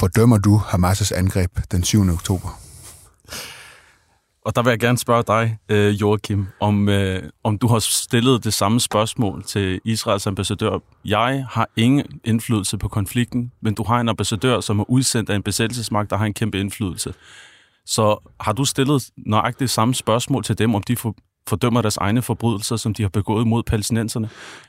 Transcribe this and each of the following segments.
fordømmer du Hamas' angreb den 7. oktober? Og der vil jeg gerne spørge dig, øh, Joachim, om, øh, om du har stillet det samme spørgsmål til Israels ambassadør. Jeg har ingen indflydelse på konflikten, men du har en ambassadør, som er udsendt af en besættelsesmagt, der har en kæmpe indflydelse. Så har du stillet nøjagtigt det samme spørgsmål til dem, om de får fordømmer deres egne forbrydelser, som de har begået mod palæstinenserne.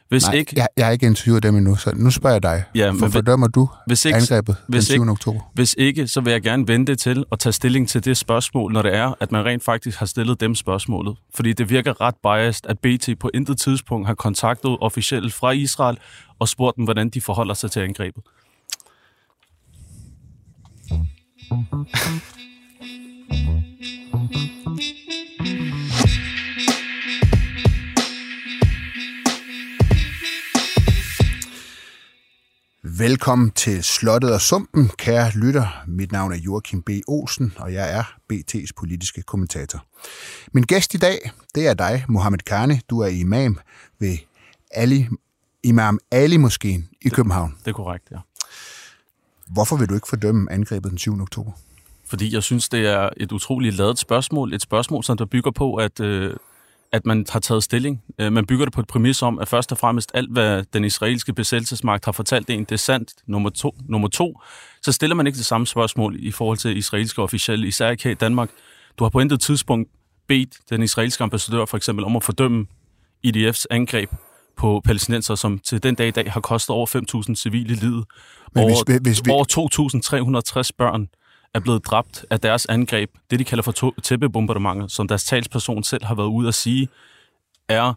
Hvis Nej, ikke, jeg, jeg har ikke interviewet dem endnu, så nu spørger jeg dig. Ja, men for fordømmer du hvis ikke, angrebet hvis den 7. Ikke, oktober? Hvis ikke, så vil jeg gerne vente til at tage stilling til det spørgsmål, når det er, at man rent faktisk har stillet dem spørgsmålet. Fordi det virker ret biased, at BT på intet tidspunkt har kontaktet officielt fra Israel og spurgt dem, hvordan de forholder sig til angrebet. Velkommen til Slottet og Sumpen, kære lytter. Mit navn er Joachim B. Olsen, og jeg er BT's politiske kommentator. Min gæst i dag, det er dig, Mohammed Karni. Du er imam ved Ali, Imam Ali Moskeen i det, København. Det er korrekt, ja. Hvorfor vil du ikke fordømme angrebet den 7. oktober? Fordi jeg synes, det er et utroligt lavet spørgsmål. Et spørgsmål, som der bygger på, at øh, at man har taget stilling. Øh, man bygger det på et præmis om, at først og fremmest alt, hvad den israelske besættelsesmagt har fortalt en, det er sandt. Nummer to, nummer to, så stiller man ikke det samme spørgsmål i forhold til israelske officielle, især ikke her i Danmark. Du har på intet tidspunkt bedt den israelske ambassadør for eksempel om at fordømme IDF's angreb på palæstinenser, som til den dag i dag har kostet over 5.000 civile livet. Men over, hvis, hvis vi... over 2.360 børn er blevet dræbt af deres angreb, det de kalder for tæppebombardementer, som deres talsperson selv har været ude at sige, er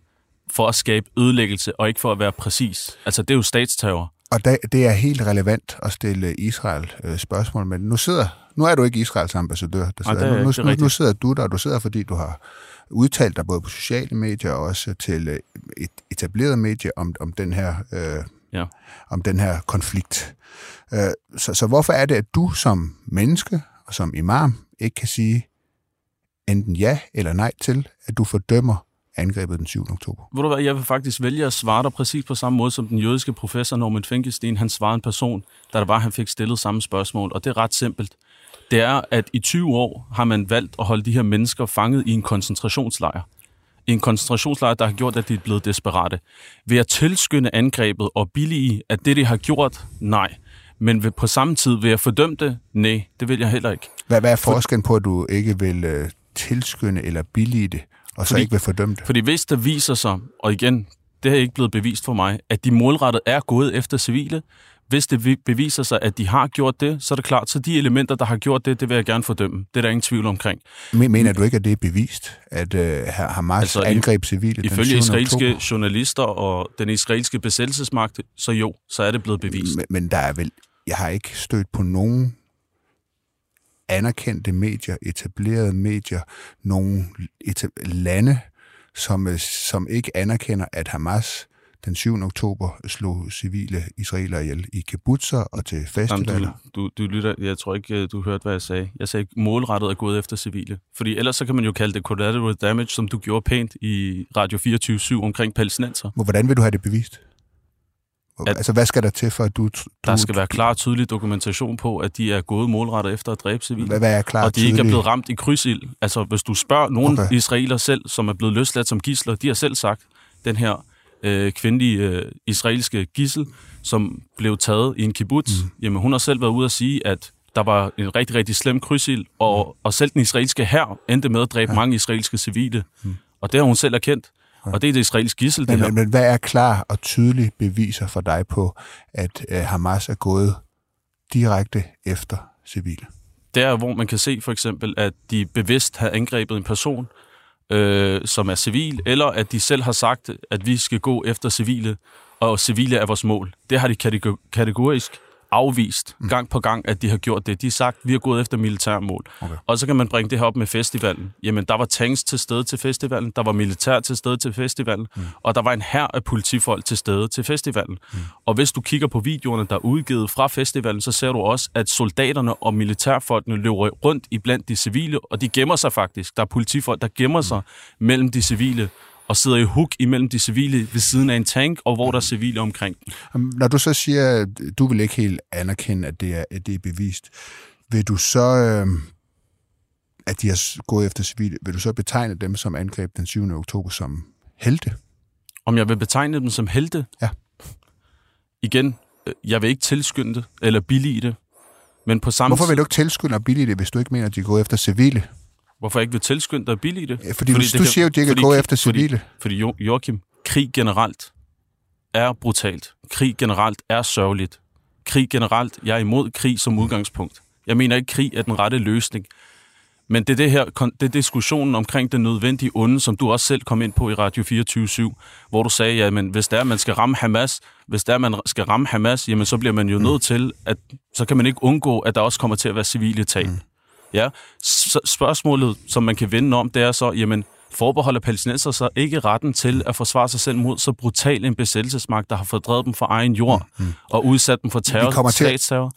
for at skabe ødelæggelse og ikke for at være præcis. Altså, det er jo statsterror. Og det, det er helt relevant at stille Israel øh, spørgsmål, men nu sidder nu er du ikke Israels ambassadør. Der sidder, det, nu, nu, nu sidder du der, du sidder, fordi du har udtalt dig både på sociale medier og også til øh, et etableret medie om, om den her øh, ja. om den her konflikt. Øh, så, så hvorfor er det, at du som menneske og som imam ikke kan sige enten ja eller nej til, at du fordømmer angrebet den 7. oktober? Ved du hvad, jeg vil faktisk vælge at svare dig præcis på samme måde, som den jødiske professor Norman Finkelstein, han svarede en person, da der var, han fik stillet samme spørgsmål, og det er ret simpelt. Det er, at i 20 år har man valgt at holde de her mennesker fanget i en koncentrationslejr i en koncentrationslejr, der har gjort, at de er blevet desperate. Ved at tilskynde angrebet og billige, at det, de har gjort, nej. Men ved, på samme tid vil jeg fordømme det? Nej, det vil jeg heller ikke. Hvad, hvad er forskellen på, at du ikke vil uh, tilskynde eller billige det, og så fordi, ikke vil fordømme det? Fordi hvis der viser sig, og igen, det har ikke blevet bevist for mig, at de målrettet er gået efter civile, hvis det beviser sig, at de har gjort det, så er det klart, så de elementer, der har gjort det, det vil jeg gerne fordømme. Det er der ingen tvivl omkring. Men mener du ikke, at det er bevist, at uh, Hamas altså, angreb civile Ifølge israelske oktober? journalister og den israelske besættelsesmagt, så jo, så er det blevet bevist. Men, men der er vel, jeg har ikke stødt på nogen anerkendte medier, etablerede medier, nogle lande, som, øh, som ikke anerkender, at Hamas den 7. oktober slog civile israeler ihjel i kibbutzer og til festivaler. Du, du, du lytter, jeg tror ikke, øh, du hørte, hvad jeg sagde. Jeg sagde målrettet er gået efter civile. Fordi ellers så kan man jo kalde det collateral damage, som du gjorde pænt i Radio 24-7 omkring palæstinenser. Hvordan vil du have det bevist? At, altså, hvad skal der til for, at du... du der skal være klar tydelig dokumentation på, at de er gået målrettet efter at dræbe civile. Hvad, hvad er klar Og de ikke er blevet ramt i krydsild. Altså, hvis du spørger nogle okay. israeler selv, som er blevet løsladt som gisler, de har selv sagt, den her øh, kvindelige øh, israelske gissel, som blev taget i en kibbutz. Mm. Jamen, hun har selv været ude at sige, at der var en rigtig, rigtig slem krydsild, og, mm. og selv den israelske hær endte med at dræbe ja. mange israelske civile. Mm. Og det har hun selv erkendt. Ja. Og det er det israelske gissel, men, Men, men hvad er klar og tydelig beviser for dig på, at øh, Hamas er gået direkte efter civile? Det er, hvor man kan se for eksempel, at de bevidst har angrebet en person, øh, som er civil, eller at de selv har sagt, at vi skal gå efter civile, og civile er vores mål. Det har de kategorisk afvist mm. gang på gang, at de har gjort det. De har sagt, vi har gået efter militærmål. Okay. Og så kan man bringe det her op med festivalen. Jamen, der var tanks til stede til festivalen, der var militær til stede til festivalen, mm. og der var en hær af politifolk til stede til festivalen. Mm. Og hvis du kigger på videoerne, der er udgivet fra festivalen, så ser du også, at soldaterne og militærfolkene løber rundt i blandt de civile, og de gemmer sig faktisk. Der er politifolk, der gemmer mm. sig mellem de civile og sidder i huk imellem de civile ved siden af en tank, og hvor der er civile omkring. Når du så siger, at du vil ikke helt anerkende, at det er, at det er bevist, vil du så, øh, at de har gået efter civile, vil du så betegne dem, som angreb den 7. oktober, som helte? Om jeg vil betegne dem som helte? Ja. Igen, øh, jeg vil ikke tilskynde det, eller billige det. Men på samme Hvorfor vil du ikke tilskynde og billige det, hvis du ikke mener, at de går efter civile? Hvorfor ikke vil tilskynde og billige det? Ja, fordi, fordi du, du siger jo, at de ikke går efter civile. Fordi, fordi Joachim, krig generelt er brutalt. Krig generelt er sørgeligt. Krig generelt, jeg er imod krig som udgangspunkt. Jeg mener ikke, krig er den rette løsning. Men det er, det her, det er diskussionen omkring den nødvendige onde, som du også selv kom ind på i Radio 24 hvor du sagde, at men hvis der man skal ramme Hamas, hvis der man skal ramme Hamas, jamen så bliver man jo mm. nødt til, at så kan man ikke undgå, at der også kommer til at være civile tab. Mm. Ja, så spørgsmålet, som man kan vende om, det er så, jamen, forbeholder palæstinenser så ikke retten til at forsvare sig selv mod så brutal en besættelsesmagt, der har fordrevet dem fra egen jord mm. mm. og udsat dem for terror, vi kommer til, statsterror?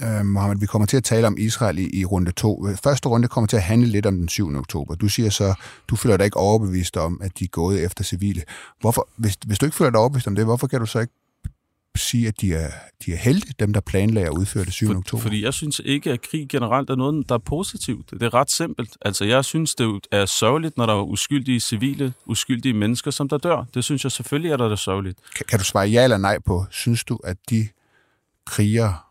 Uh, uh, Mohammed, vi kommer til at tale om Israel i, i runde to. Første runde kommer til at handle lidt om den 7. oktober. Du siger så, du føler dig ikke overbevist om, at de er gået efter civile. Hvorfor, hvis, hvis du ikke føler dig overbevist om det, hvorfor kan du så ikke sige, at de er, de er heldige, dem der planlagde at udføre det 7. For, oktober? Fordi jeg synes ikke, at krig generelt er noget, der er positivt. Det er ret simpelt. Altså, jeg synes, det er sørgeligt, når der er uskyldige civile, uskyldige mennesker, som der dør. Det synes jeg selvfølgelig er der det sørgeligt. Kan, kan du svare ja eller nej på, synes du, at de kriger,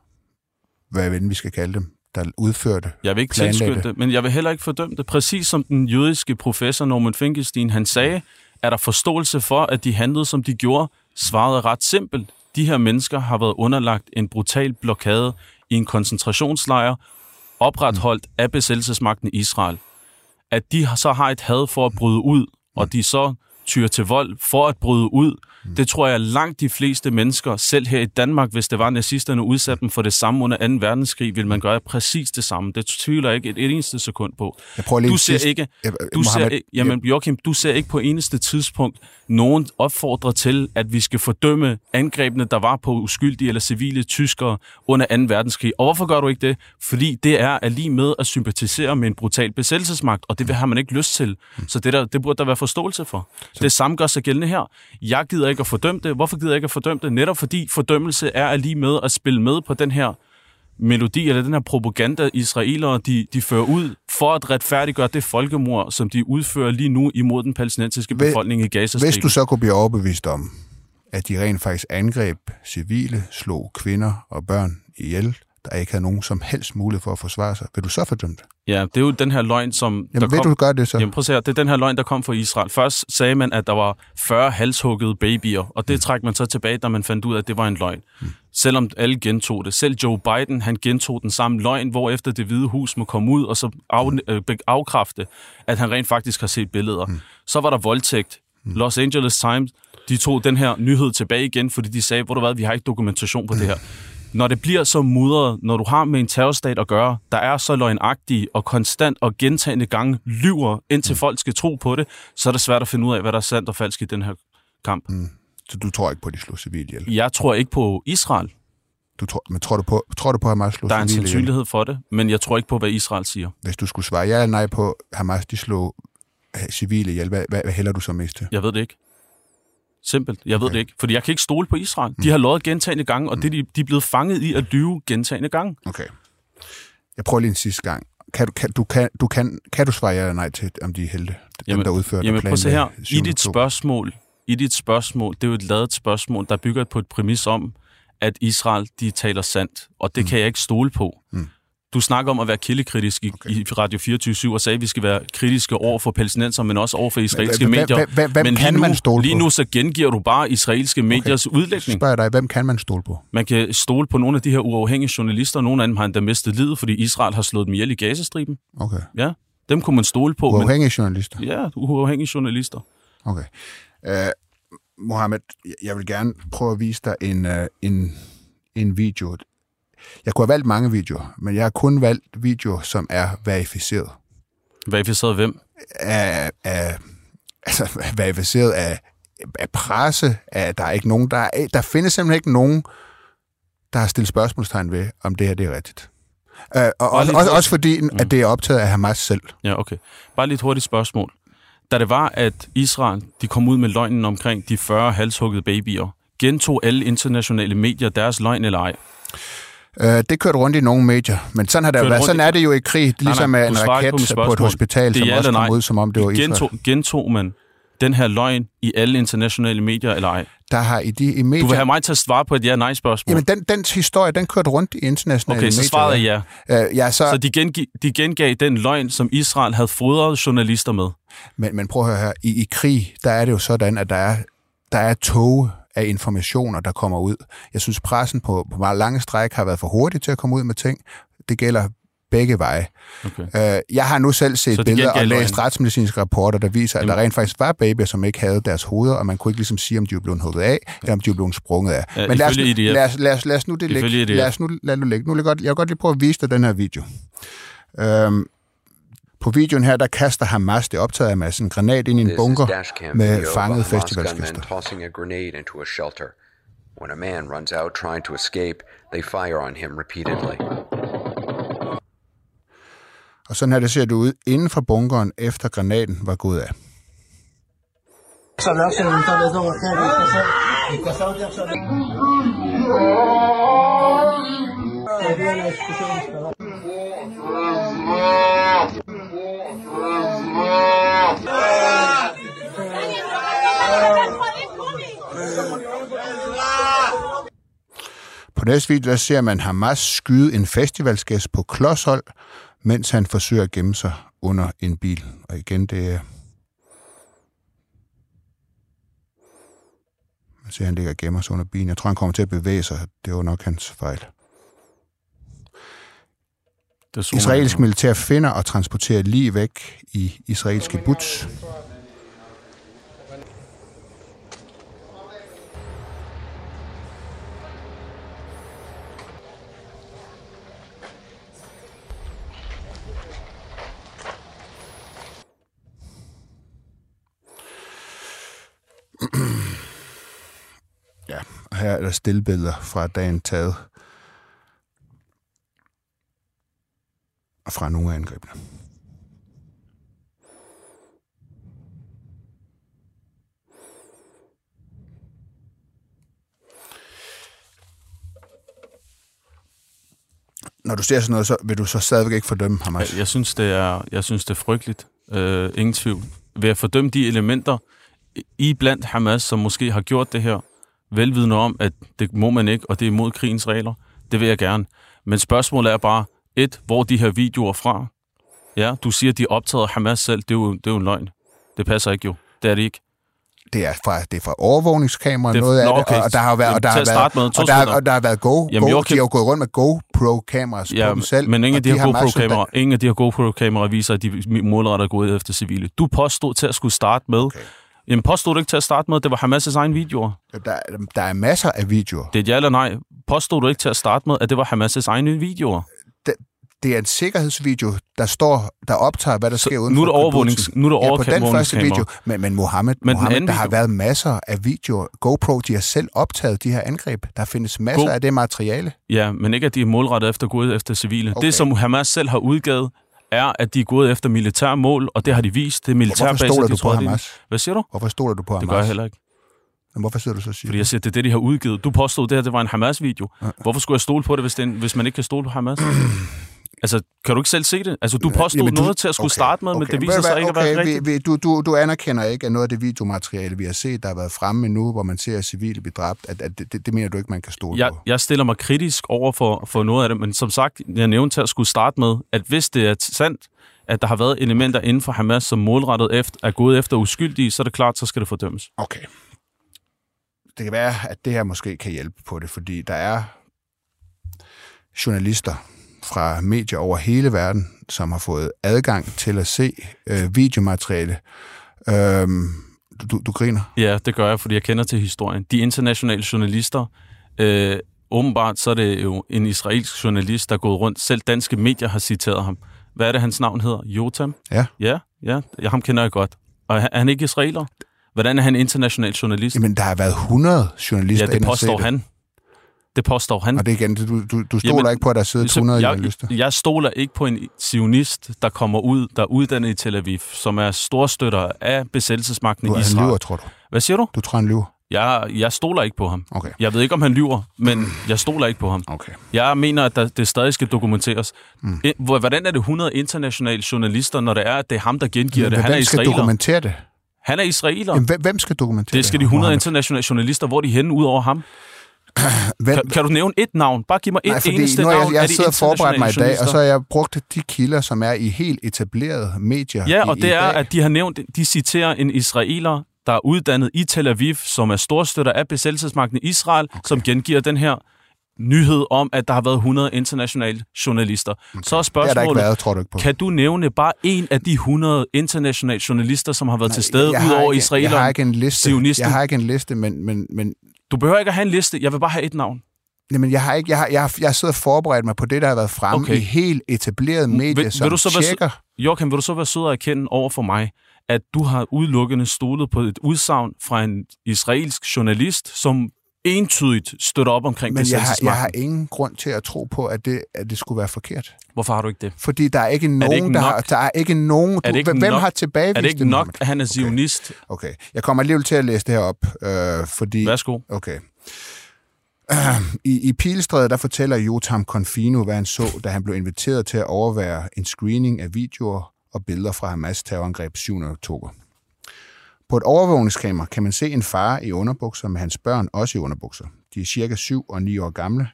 hvad end vi skal kalde dem, der udførte Jeg vil ikke tilskynde det, men jeg vil heller ikke fordømme det. Præcis som den jødiske professor Norman Finkelstein, han sagde, er der forståelse for, at de handlede, som de gjorde, svarede ret simpelt de her mennesker har været underlagt en brutal blokade i en koncentrationslejr, opretholdt af besættelsesmagten i Israel. At de så har et had for at bryde ud, og de så tyr til vold for at bryde ud, Mm. Det tror jeg langt de fleste mennesker, selv her i Danmark, hvis det var nazisterne udsat dem for det samme under 2. verdenskrig, vil man gøre præcis det samme. Det tvivler jeg ikke et eneste sekund på. Jeg prøver lige du ser ikke, du ser, jamen, Joachim, du ser ikke på eneste tidspunkt nogen opfordrer til, at vi skal fordømme angrebene, der var på uskyldige eller civile tyskere under 2. verdenskrig. Og hvorfor gør du ikke det? Fordi det er at lige med at sympatisere med en brutal besættelsesmagt, og det har man ikke lyst til. Mm. Så det, der, det burde der være forståelse for. Så. Det samme gør sig gældende her. Jeg gider ikke at fordømme det. Hvorfor gider jeg ikke at fordømme det? Netop fordi fordømmelse er lige med at spille med på den her melodi, eller den her propaganda, israelere de, de fører ud for at retfærdiggøre det folkemord, som de udfører lige nu imod den palæstinensiske befolkning i Gaza. Hvis du så kunne blive overbevist om, at de rent faktisk angreb civile, slog kvinder og børn ihjel, der ikke havde nogen som helst mulighed for at forsvare sig. Vil du så fordømme det? Ja, det er jo den her løgn, som... Jamen, der vil kom, du gøre det så? Jamen, prøv at se her. Det er den her løgn, der kom fra Israel. Først sagde man, at der var 40 halshuggede babyer, og det mm. træk man så tilbage, da man fandt ud af, at det var en løgn. Mm. Selvom alle gentog det. Selv Joe Biden, han gentog den samme løgn, hvor efter det hvide hus må komme ud og så af, øh, afkræfte, at han rent faktisk har set billeder. Mm. Så var der voldtægt. Mm. Los Angeles Times, de tog den her nyhed tilbage igen, fordi de sagde, hvor du hvad, vi har ikke dokumentation på mm. det her når det bliver så mudret, når du har med en terrorstat at gøre, der er så løgnagtige og konstant og gentagende gange lyver, indtil mm. folk skal tro på det, så er det svært at finde ud af, hvad der er sandt og falsk i den her kamp. Mm. Så du tror ikke på, at de slår civile ihjel? Jeg tror ikke på Israel. Du tror, men tror du på, tror du på Hamas slår Der er en sandsynlighed for det, men jeg tror ikke på, hvad Israel siger. Hvis du skulle svare ja eller nej på, Hamas de slog civile ihjel, hvad, hvad, hvad hælder du så mest til? Jeg ved det ikke. Simpelt. Jeg okay. ved det ikke. Fordi jeg kan ikke stole på Israel. Mm. De har lovet gentagende gange, og mm. det, de, de er blevet fanget i at lyve gentagende gange. Okay. Jeg prøver lige en sidste gang. Kan du, kan, du, kan, du, kan, kan du svare ja eller nej til, om de er helte? Jamen, dem, der udfører jamen, prøv at se her. I dit spørgsmål, i dit spørgsmål, det er jo et lavet spørgsmål, der bygger på et præmis om, at Israel, de taler sandt, og det mm. kan jeg ikke stole på. Mm. Du snakker om at være kildekritisk i, okay. i Radio 24 og sagde, at vi skal være kritiske over for palæstinenser, men også over for israelske medier. Hvem kan man stole på? Lige nu så gengiver du bare israelske mediers udlægning. Spørger dig, hvem kan man stole på? Man kan stole på nogle af de her uafhængige journalister. Nogle af dem har endda mistet livet, fordi Israel har slået dem ihjel i Gazastriben. Okay. Ja, dem kunne man stole på. Uafhængige men... journalister? Ja, uafhængige journalister. Okay. Uh, Mohammed, jeg vil gerne prøve at vise dig en, uh, en, en video. Jeg kunne have valgt mange videoer, men jeg har kun valgt videoer, som er verificeret. Verificeret hvem? Af, af, altså, verificeret af, af presse. Af, der er ikke nogen, der, er, der findes simpelthen ikke nogen, der har stillet spørgsmålstegn ved, om det her det er rigtigt. Uh, og også, også, også fordi, mm. at det er optaget af Hamas selv. Ja, okay. Bare lige et hurtigt spørgsmål. da det var, at Israel de kom ud med løgnen omkring de 40 halshuggede babyer, gentog alle internationale medier deres løgn eller ej? Øh, det kørte rundt i nogle medier, men sådan, har det været. sådan er det jo i krig. Det ligesom nej, nej, en raket på, på et hospital, det som også kom ud, som om det var Israel. Gentog, gentog man den her løgn i alle internationale medier, eller ej? Der har i de i medier... Du vil have mig til at svare på et ja-nej-spørgsmål. Jamen, den, den historie, den kørte rundt i internationale medier. Okay, så svarede jeg ja. Uh, ja så så de, gengi, de gengav den løgn, som Israel havde fodret journalister med. Men, men prøv at høre her. I, I krig, der er det jo sådan, at der er, der er tog af informationer, der kommer ud. Jeg synes, pressen på, på meget lange stræk har været for hurtig til at komme ud med ting. Det gælder begge veje. Okay. Øh, jeg har nu selv set billeder og læst retsmedicinske rapporter, der viser, at der rent faktisk var babyer, som ikke havde deres hoveder, og man kunne ikke ligesom sige, om de var blevet hugget af, eller om de var blevet sprunget af. Ja, Men lad os, lad, os, lad, os, lad os nu det ligge. Lad os nu lad nu ligge. Nu vil jeg, godt, jeg vil godt lige prøve at vise dig den her video. Øhm, på videoen her, der kaster Hamas det optaget af massen granat ind i en bunker med fanget festivalsgæster. When a man runs out trying to escape, they fire on him repeatedly. Og sådan her det ser det ud inden for bunkeren, efter granaten var gået af. På næste video der ser man Hamas skyde en festivalsgæst på klodshold, mens han forsøger at gemme sig under en bil. Og igen, det er... Man ser, han ligger og gemmer sig under bilen. Jeg tror, han kommer til at bevæge sig. Det var nok hans fejl. Israelsk militær finder og transporterer lige væk i israelske buts. ja, her er der stillbilleder fra dagen taget fra nogle af angrebene. Når du ser sådan noget, så vil du så stadigvæk ikke fordømme Hamas? Jeg, jeg synes, det er, jeg synes, det er frygteligt. Øh, ingen tvivl. Ved at fordømme de elementer, i blandt Hamas, som måske har gjort det her, velvidende om, at det må man ikke, og det er imod krigens regler. Det vil jeg gerne. Men spørgsmålet er bare, et, hvor de her videoer fra? Ja, du siger, de optager Hamas selv. Det er, jo, det er jo en løgn. Det passer ikke jo. Det er det ikke. Det er fra, det er fra overvågningskamera, det, noget af okay. det, og der har været, og der har været, med, og der, og der har været Go, Jamen, Go de har jo gået rundt med GoPro-kameraer ja, på dem selv. Men ingen af de, de her GoPro-kameraer, ingen af de her GoPro-kameraer viser, at de målretter gået efter civile. Du påstod til at skulle starte med, okay Jamen påstod du ikke til at starte med, at det var Hamas' egen videoer? Der, der er masser af videoer. Det er ja eller nej. Påstod du ikke til at starte med, at det var Hamas' egne videoer? Det, er en sikkerhedsvideo, der står, der optager, hvad der så sker uden nu er der overvågnings, nu er der ja, på den første video. Men, men Mohammed, men Mohammed der video. har været masser af videoer. GoPro, de har selv optaget de her angreb. Der findes masser Go- af det materiale. Ja, men ikke at de er målrettet efter gået efter civile. Okay. Det, som Hamas selv har udgivet, er, at de er gået efter militære mål, og det har de vist. Det er militærbaser, Hvorfor stoler du på Hamas? Hvad siger du? Hvorfor stoler du på Hamas? Det gør jeg heller ikke. Men hvorfor siger du så siger Fordi jeg siger, det er det, de har udgivet. Du påstod, det her det var en Hamas-video. Ja. Hvorfor skulle jeg stole på det, hvis, det en, hvis man ikke kan stole på Hamas? Altså, kan du ikke selv se det? Altså, du påstod Jamen, du, noget til at skulle okay, starte med, okay. men det viser sig ikke okay, at være rigtigt. Vi, du, du, du anerkender ikke, at noget af det videomateriale, vi har set, der har været fremme nu, hvor man ser civile blive dræbt, at, at det, det, det mener du ikke, man kan stole jeg, på? Jeg stiller mig kritisk over for, for noget af det, men som sagt, jeg nævnte til at skulle starte med, at hvis det er sandt, at der har været elementer inden for Hamas, som målrettet efter, er gået efter uskyldige, så er det klart, så skal det fordømmes. Okay. Det kan være, at det her måske kan hjælpe på det, fordi der er journalister fra medier over hele verden, som har fået adgang til at se øh, videomateriale. Øhm, du, du griner? Ja, det gør jeg, fordi jeg kender til historien. De internationale journalister, øh, åbenbart så er det jo en israelsk journalist, der er gået rundt. Selv danske medier har citeret ham. Hvad er det, hans navn hedder? Jotam? Ja. Ja, ja. Jeg, ham kender jeg godt. Og er han ikke israeler? Hvordan er han international journalist? Jamen, der har været 100 journalister Ja, det påstår han. Det påstår han. Og det igen, du, du, du stoler Jamen, ikke på, at der sidder 200 jeg, journalister? Jeg stoler ikke på en sionist, der kommer ud, der er uddannet i Tel Aviv, som er storstøtter af besættelsesmagten i Israel. Du lyver, tror du? Hvad siger du? Du tror, han lyver? Jeg, jeg stoler ikke på ham. Okay. Jeg ved ikke, om han lyver, men jeg stoler ikke på ham. Okay. Jeg mener, at der, det stadig skal dokumenteres. Mm. Hvordan er det 100 internationale journalister, når det er, at det er ham, der gengiver det? Han er israeler. skal dokumentere det? Han er israeler. Jamen, hvem skal dokumentere det? Skal de 100 internationale journalister. Hvor er de henne ud over ham? Hvem? Kan, kan du nævne et navn? Bare giv mig et Nej, fordi eneste nu jeg, navn jeg, sidder og forberedt mig i dag, og så har jeg brugt de kilder, som er i helt etablerede medier Ja, og i, det i er, dag. at de har nævnt, de citerer en israeler, der er uddannet i Tel Aviv, som er storstøtter af besættelsesmagten i Israel, okay. som gengiver den her nyhed om, at der har været 100 internationale journalister. Okay. Så er spørgsmålet, det der ikke været, tror du ikke på. kan du nævne bare en af de 100 internationale journalister, som har været Nej, til stede, ud over israelerne? Jeg har ikke en liste, jeg har ikke en liste men, men, men... Du behøver ikke at have en liste, jeg vil bare have et navn. Jamen, jeg har ikke, jeg har, jeg har, jeg har siddet og forberedt mig på det, der har været fremme okay. i helt etableret medier, vil, som vil du så tjekker. Være, Joachim, vil du så være sød at erkende over for mig, at du har udelukkende stolet på et udsagn fra en israelsk journalist, som entydigt støtter op omkring Men jeg har, jeg har ingen grund til at tro på, at det, at det skulle være forkert. Hvorfor har du ikke det? Fordi der er ikke nogen, er ikke der, har, der er ikke nogen... Er det ikke hvem nok, har tilbagevist Er det ikke nok, at han er zionist? Okay. okay. Jeg kommer alligevel til at læse det her op, øh, fordi... Værsgo. Okay. I, I Pilestrædet, der fortæller Jotam Confino, hvad han så, da han blev inviteret til at overvære en screening af videoer og billeder fra Hamas terrorangreb 7. oktober. På et overvågningskamera kan man se en far i underbukser med hans børn også i underbukser. De er cirka 7 og 9 år gamle.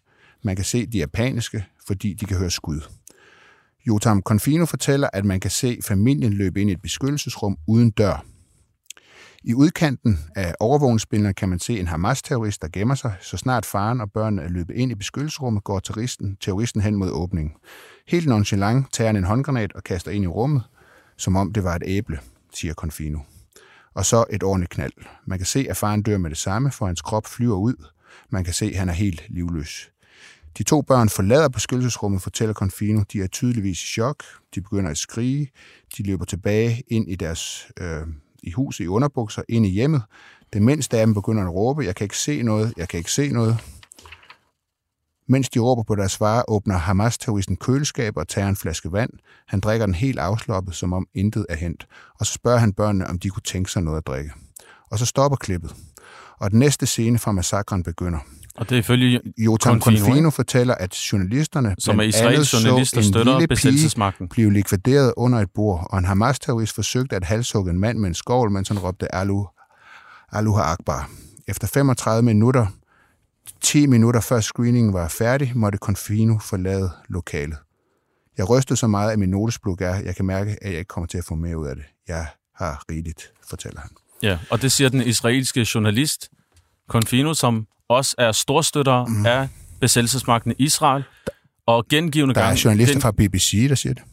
Man kan se, de er paniske, fordi de kan høre skud. Jotam Confino fortæller, at man kan se familien løbe ind i et beskyttelsesrum uden dør. I udkanten af overvågningsbillederne kan man se en Hamas-terrorist, der gemmer sig. Så snart faren og børnene er løbet ind i beskyttelsesrummet, går terroristen, terroristen hen mod åbningen. Helt nonchalant tager han en håndgranat og kaster ind i rummet, som om det var et æble, siger Confino. Og så et ordentligt knald. Man kan se, at faren dør med det samme, for hans krop flyver ud. Man kan se, at han er helt livløs. De to børn forlader beskyttelsesrummet, fortæller Confino. De er tydeligvis i chok. De begynder at skrige. De løber tilbage ind i deres øh, i huset i underbukser, ind i hjemmet. Det mindste af dem begynder at råbe, jeg kan ikke se noget, jeg kan ikke se noget. Mens de råber på deres far, åbner Hamas-terroristen køleskab og tager en flaske vand. Han drikker den helt afslappet, som om intet er hent. Og så spørger han børnene, om de kunne tænke sig noget at drikke. Og så stopper klippet. Og den næste scene fra massakren begynder. Og det er ifølge Jotam Confino, Confino fortæller, at journalisterne, som er israelske journalister, støtter besættelsesmagten, blev likvideret under et bord, og en Hamas-terrorist forsøgte at halshugge en mand med en skovl, mens han råbte Alu, Aluha Akbar. Efter 35 minutter, 10 minutter før screeningen var færdig, måtte Confino forlade lokalet. Jeg rystede så meget af min notesblok er, jeg kan mærke, at jeg ikke kommer til at få mere ud af det. Jeg har rigeligt, fortæller han. Ja, og det siger den israelske journalist Confino, som også er storstøtter mm. af besættelsesmagten i Israel. Og gengivende Der er journalister den, fra BBC, der siger det.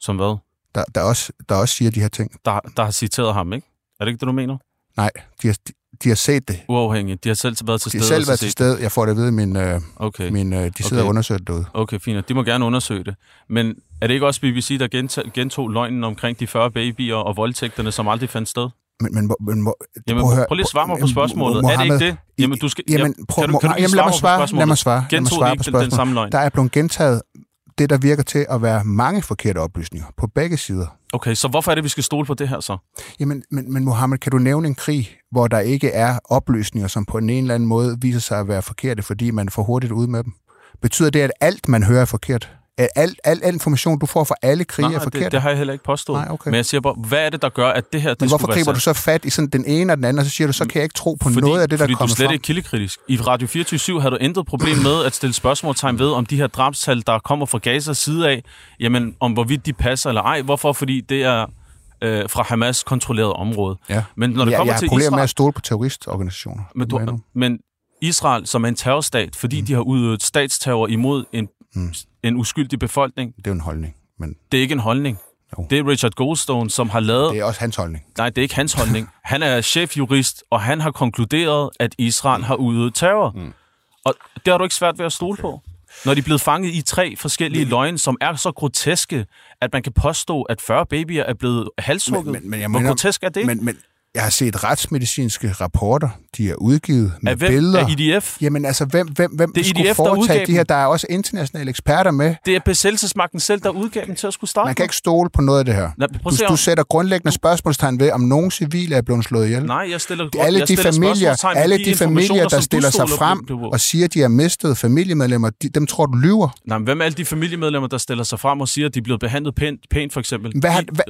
Som hvad? Der, der, også, der også siger de her ting. Der, der har citeret ham, ikke? Er det ikke det, du mener? Nej, de har, de, har set det. Uafhængigt. De har selv været til stede. De har selv været til stede. Jeg får det at vide, min, øh, okay. min, øh, de sidder okay. og undersøger det derude. Okay, fint. De må gerne undersøge det. Men er det ikke også BBC, der gentog, gentog løgnen omkring de 40 babyer og voldtægterne, som aldrig fandt sted? Men, men, men, må, jamen, prøv, prøv lige at svare mig på spørgsmålet. Mohammed, er det ikke det? Jamen, du skal, jamen, prøv, kan du, kan du jamen, lad mig svare, lad mig svare, lad mig svare på spørgsmålet. Den samme løgn? Der er blevet gentaget det, der virker til at være mange forkerte oplysninger på begge sider. Okay, så hvorfor er det, vi skal stole på det her så? Jamen, men, men Mohammed, kan du nævne en krig, hvor der ikke er oplysninger, som på en eller anden måde viser sig at være forkerte, fordi man får hurtigt ud med dem? Betyder det, at alt, man hører, er forkert? Al, al, al information, du får fra alle krige Nej, er forkert? Det, det har jeg heller ikke påstået. Nej, okay. Men jeg siger bare, hvad er det, der gør, at det her... Det Men hvorfor griber du så fat i sådan den ene og den anden, og så siger du, så kan jeg ikke tro på fordi, noget af det, der kommer frem? Fordi du slet ikke kildekritisk. I Radio 24 har du intet problem med at stille spørgsmålstegn ved, om de her drabstal, der kommer fra Gaza side af, jamen, om hvorvidt de passer eller ej. Hvorfor? Fordi det er øh, fra Hamas kontrolleret område. Ja. Men når det ja, kommer jeg til har problemer Israel, med at stole på terroristorganisationer. Men, du, men Israel som en terrorstat, fordi mm. de har udøvet statsterror imod en, mm. en uskyldig befolkning. Det er en holdning. Men... Det er ikke en holdning. Jo. Det er Richard Goldstone, som har lavet... Det er også hans holdning. Nej, det er ikke hans holdning. Han er chefjurist, og han har konkluderet, at Israel har udøvet terror. Mm. Og det har du ikke svært ved at stole okay. på. Når de er blevet fanget i tre forskellige men, løgne, som er så groteske, at man kan påstå, at 40 babyer er blevet halshugget. Men, men, men Hvor mener, grotesk er det? Men, men, Jeg har set retsmedicinske rapporter, de er udgivet med Af hvem? billeder. Af IDF? Jamen altså, hvem, hvem, hvem Det er skulle IDF, foretage de her? Der er også internationale eksperter med. Det er besættelsesmagten selv, der udgav dem til at skulle starte. Man kan ikke stole på noget af det her. Nej, Du, du sætter grundlæggende spørgsmålstegn ved, om nogen civile er blevet slået ihjel. Nej, jeg stiller, alle jeg de stiller familier, alle de familier, informationer, der stiller sig frem og siger, at de har mistet familiemedlemmer, de, dem tror du lyver. Nej, men hvem er alle de familiemedlemmer, der stiller sig frem og siger, at de er blevet behandlet pænt, pænt for eksempel? Hvad De- hvad-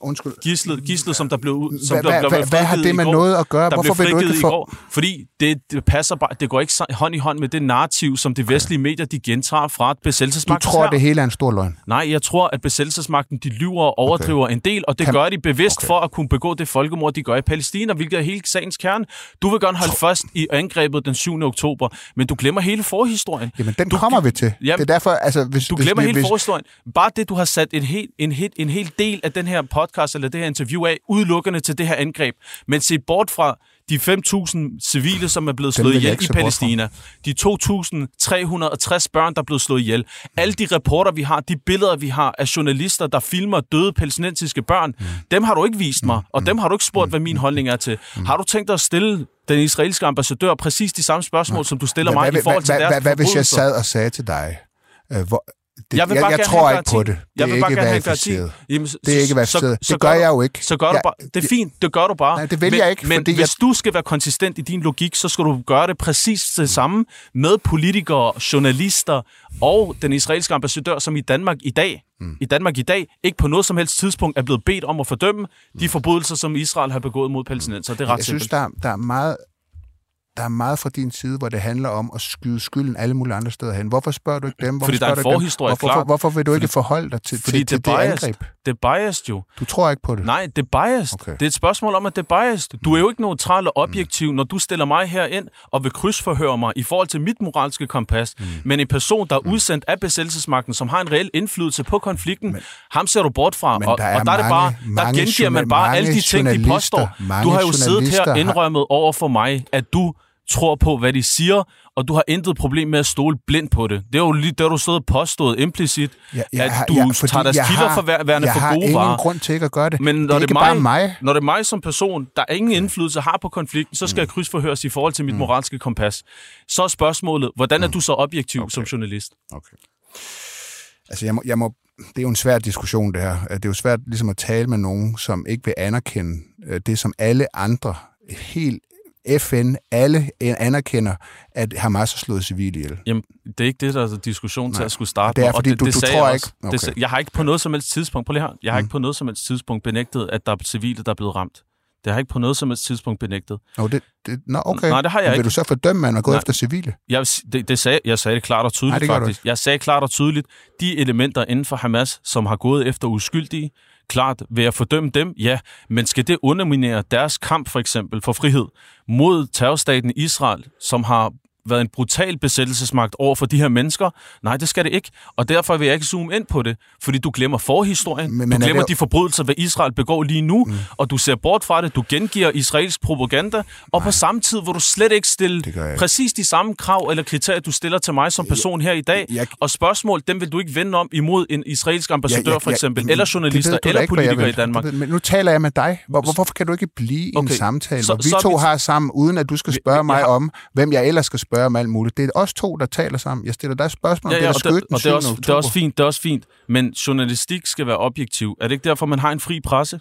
Undskyld. Gislet, gislet, som der blev ud, som Hvad- der, hvad- hvad- hvad har det med går. noget at gøre? Der Hvorfor blev du ikke frigivet i går, fordi det, det passer bare, det går ikke hånd i hånd med det narrativ, som de vestlige medier, de gentager fra Du besættelsesmagten. tror, det hele er en stor løgn. Nej, jeg tror, at besættelsesmagten, de lyver og overdriver okay. en del, og det Kan- gør de bevidst Okay. for at kunne begå det folkemord, de gør i Palæstina, hvilket er hele sagens kerne. Du vil gerne holde fast i angrebet den 7. oktober, men du glemmer hele forhistorien. Jamen, den du, kommer vi til. Jamen, det er derfor, altså, hvis, Du glemmer hvis, hele hvis, forhistorien. Bare det, du har sat en hel, en, hel, en hel del af den her podcast, eller det her interview af, udelukkende til det her angreb. Men se bort fra de 5.000 civile, som er blevet Dem slået ihjel i. Palæstina. De 2.360 børn, der er blevet slået ihjel. Alle de rapporter, vi har, de billeder, vi har af journalister, der filmer døde palæstinensiske børn, Mm. dem har du ikke vist mig, og dem har du ikke spurgt, hvad min holdning er til. Mm. Har du tænkt dig at stille den israelske ambassadør præcis de samme spørgsmål, som du stiller mig i forhold til hvad, deres hvad, hvad, hvis jeg sad og sagde til dig, øh, hvor, det, Jeg vil jeg, bare jeg gerne tror ikke på det. Det Jeg er vil bare ikke verificeret. Jamen, Det er ikke verificeret. så- så Det gør du- jeg jo ikke. Så gør du Jeg- bare. Det er fint, det gør du bare. Nej, det vil men, jeg ikke, Men fordi hvis jeg- du skal være konsistent i din logik, så skal du gøre det præcis det samme med politikere, journalister og den israelske ambassadør, som i Danmark i dag, mm. i Danmark i dag, ikke på noget som helst tidspunkt er blevet bedt om at fordømme de forbrydelser, som Israel har begået mod palæstinenser. Det er ret Jeg synes, simpelt. der, er- der er meget der er meget fra din side, hvor det handler om at skyde skylden alle mulige andre steder hen. Hvorfor spørger du ikke dem? Hvorfor Fordi der er en forhistorie, hvorfor, klart. hvorfor vil du ikke forholde dig til, Fordi til, til det det biased. angreb? Det er biased jo. Du tror ikke på det? Nej, det er biased. Okay. Det er et spørgsmål om, at det er biased. Du er jo ikke neutral og objektiv, når du stiller mig her ind og vil krydsforhøre mig i forhold til mit moralske kompas. Mm. Men en person, der er udsendt af besættelsesmagten, som har en reel indflydelse på konflikten, men, ham ser du bort fra. Men Og, der er og der er det mange- bare, der mange gengiver man bare alle de ting, de påstår. Du har jo siddet her indrømmet over for mig, at du tror på, hvad de siger, og du har intet problem med at stole blindt på det. Det er jo lige det, har du stået og påstået implicit, Ja, at har- du ja, tager deres jeg kilder har- for vær- værende jeg for har gode ingen varer. grund til ikke at gøre det. Men når det er det, er mig, bare mig. når det er mig som person, der ingen indflydelse har på konflikten, så skal jeg krydsforhøres i forhold til mit moralske kompas. Så er spørgsmålet, hvordan er du så objektiv okay. som journalist? Okay. Altså, jeg må, jeg må, det er jo en svær diskussion, det her. Det er jo svært ligesom at tale med nogen, som ikke vil anerkende øh, det, som alle andre, helt FN, alle anerkender, at Hamas har slået civile ihjel. Jamen, det er ikke det, der er diskussion til Nej. at skulle starte Det er, med, og fordi du- du sagde tror jeg ikke-. Okay. Det, jeg har ikke på noget som helst tidspunkt, prøv lige her, jeg har Mm. ikke på noget som helst tidspunkt benægtet, at der er civile, der er blevet ramt. Det har jeg ikke på noget som helst tidspunkt benægtet. Nå, det, det, nå okay. Nej, det har jeg Men Vil ikke. du så fordømme, at man er gået Nej. efter civile? Jeg, det, det sagde, jeg sagde det klart og tydeligt, Nej, det faktisk. Jeg sagde klart og tydeligt, de elementer inden for Hamas, som har gået efter uskyldige, klart ved at fordømme dem, ja, men skal det underminere deres kamp for eksempel for frihed mod terrorstaten Israel, som har været en brutal besættelsesmagt over for de her mennesker? Nej, det skal det ikke. Og derfor vil jeg ikke zoome ind på det, fordi du glemmer forhistorien, Men- men, du er glemmer det- de forbrydelser, hvad Israel begår lige nu, mm. og du ser bort fra det, du gengiver israelsk propaganda, og på samme tid vil du slet ikke stille Det gør jeg ikke. præcis de samme krav eller kriterier, du stiller til mig som person her i dag. jeg- Og spørgsmål, dem vil du ikke vende om imod en israelsk ambassadør, Ja, ja, for eksempel, men eller journalister, eller ikke, jeg politikere i. Danmark. Ved- Men nu taler jeg med dig. Hvor, hvor- hvorfor kan du ikke blive i en Okay, samtale, så- hvor vi så to vi- har sammen, uden at du skal spørge jeg mig har- om, hvem jeg ellers skal spørge om alt muligt? Det er os to, der taler sammen. Jeg stiller dig spørgsmål om Ja, det, ja, der og, det, den og det, er 7. også, det er også fint, det er også fint. Men journalistik skal være objektiv. Er det ikke derfor, man har en fri presse?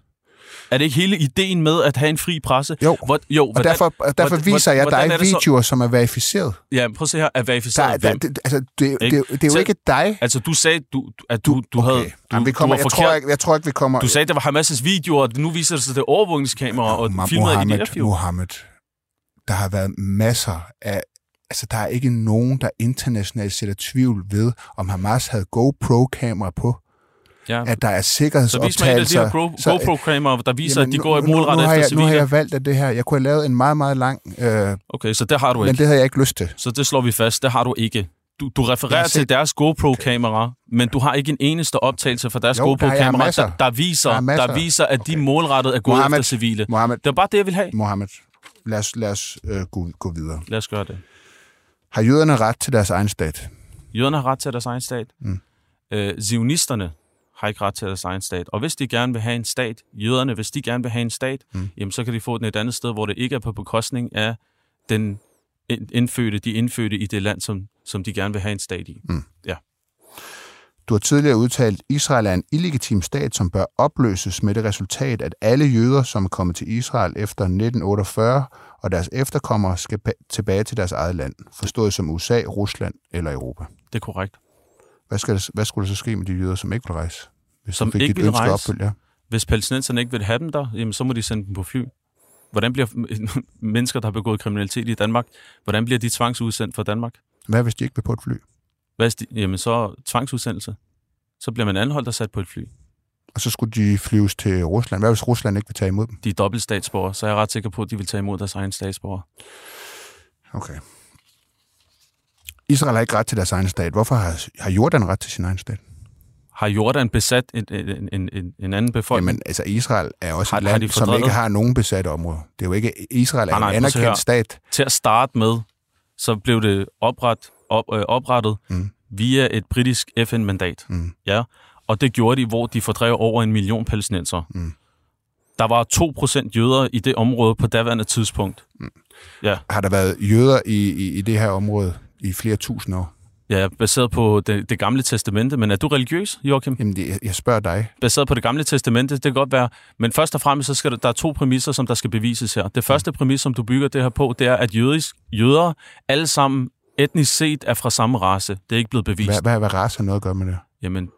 Er det ikke hele ideen med at have en fri presse? Jo. Hvor, jo Og derfor, og derfor hvordan- viser jeg hvordan dig er det videoer, som er verificeret. Ja, prøv at se her. Er Der, verificeret der, hvem? det, altså, det, det, det, det er jo Så- ikke dig. Altså, du sagde, du, at du, du havde... Du, Jamen, vi du kommer, var jeg, tror ikke, jeg tror ikke, vi kommer... Du sagde, det var Hamas' videoer, og nu viser det sig, det er overvågningskamera og Mo- filmet IDF jo. Mohammed, der har været masser af... Altså, der er ikke nogen, der internationalt sætter tvivl ved, om Hamas havde GoPro-kamera på. Ja. At der er Så vis mig en af de sikkerhedsoptagelser. her øh, GoPro-kameraer, der viser, jamen, at de går målrettet efter jeg, nu har civile. jeg valgt af det her. Jeg kunne have lavet en meget, meget lang... Øh, Okay, så det har du men ikke. det havde jeg ikke lyst til. Så det slår vi fast, det har du ikke. Du, du refererer har til set- deres GoPro-kamera, men du har ikke en eneste optagelse fra deres der er GoPro-kamera, der, der, viser, Der er der viser, at de Okay. målrettet er gået Mohammed. efter civile. Mohammed, Det var bare det, jeg ville have. Mohammed lad os, lad os øh, gå, gå videre. Lad os gøre det. Har jøderne ret til deres egen stat? Jøderne har ret til deres egen stat. Mm. Øh, zionisterne har ikke ret til deres egen stat. Og hvis de gerne vil have en stat, jøderne, hvis de gerne vil have en stat, mm. jamen så kan de få den et andet sted, hvor det ikke er på bekostning af den indfødte, de indfødte i det land, som, som de gerne vil have en stat i. Mm. Ja. Du har tidligere udtalt, at Israel er en illegitim stat, som bør opløses med det resultat, at alle jøder, som er kommet til Israel efter 1948, og deres efterkommere skal tilbage til deres eget land, forstået som USA, Rusland eller Europa. Det er korrekt. Hvad, skal det, hvad skulle der så ske med de jøder, som ikke vil rejse? Hvis som fik ikke vil rejse? Opfølge, ja. Hvis palæstinenserne ikke vil have dem der, jamen, så må de sende dem på fly. Hvordan bliver mennesker, der har begået kriminalitet i Danmark, hvordan bliver de tvangsudsendt fra Danmark? Hvad hvis de ikke vil på et fly? Hvad de, jamen så tvangsudsendelse. Så bliver man anholdt og sat på et fly. Og så skulle de flyves til Rusland. Hvad hvis Rusland ikke vil tage imod dem? De er dobbelt statsborger, så er jeg ret sikker på, at de vil tage imod deres egen statsborger. Okay. Israel har ikke ret til deres egen stat. Hvorfor har, har Jordan ret til sin egen stat? Har Jordan besat en, en, en, en, en anden befolkning? Jamen, altså Israel er også har, et land, som ikke har nogen besatte områder. Det er jo ikke... Israel er nej, nej, en anerkendt stat. Til at starte med, så blev det opret, op, øh, oprettet mm. via et britisk FN-mandat. Mm. Ja, og det gjorde de, hvor de fordrev over en million palæstinenser. Mm. Der var 2% jøder i det område på daværende tidspunkt. Mm. Ja. Har der været jøder i, i, i det her område i flere tusind år? Ja, baseret på det, det gamle testamente. Men er du religiøs, Joachim? Jamen, det, jeg spørger dig. Baseret på det gamle testamente, det kan godt være. Men først og fremmest, så skal der, der er to præmisser, som der skal bevises her. Det første præmis, som du bygger det her på, det er, at jødisk, jøder alle sammen etnisk set er fra samme race. Det er ikke blevet bevist. Hvad, hvad, hvad race har noget at gøre med det? Jamen, det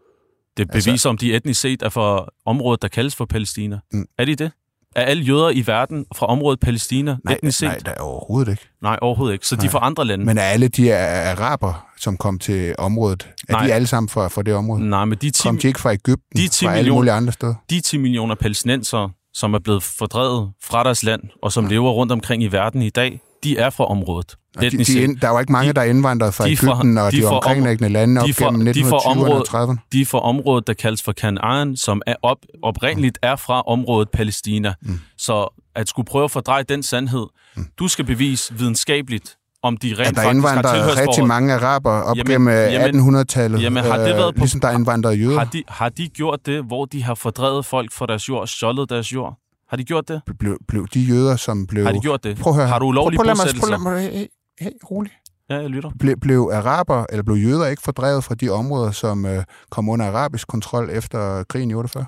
altså- beviser, altså, om de etnisk set er fra området, der kaldes for Palæstina. Mm. Er de det? Er alle jøder i verden fra området Palæstina nej, etnisk set? Nej, der er overhovedet ikke. Nej, overhovedet ikke. Så nej. de er fra andre lande. Men er alle de araber, som kom til området, er nej. de alle sammen fra, fra det område? Nej, men de 10, kom de ikke fra Ægypten, de 10 fra alle mulige andre steder? De 10 millioner palæstinenser, som er blevet fordrevet fra deres land, og som ja. lever rundt omkring i verden i dag, de er fra området. De, de, der var ikke mange, de, der indvandrede fra Ægypten og de, de omkringliggende lande op de gennem 1920'erne og 30'erne. De er fra området, der kaldes for Canaan, som er op, oprindeligt er fra området Palæstina. Mm. Så at skulle prøve at fordreje den sandhed, mm. du skal bevise videnskabeligt, om de rent ja, der indvandrede rigtig mange araber op jamen, gennem 1800-tallet, jamen, har det været øh, på, ligesom der indvandrede jøder. Har de, har de gjort det, hvor de har fordrevet folk fra deres jord, stjålet deres jord? Har de gjort det? Blev, blev de jøder, som blev... Har de gjort det? Prøv at høre. Har du ulovlige prøv, prøv, bosættelser? Prøv, prøv, hey, hey, rolig. Ja, jeg lytter. Ble, blev araber, eller blev jøder ikke fordrevet fra de områder, som øh, kom under arabisk kontrol efter krigen i 48?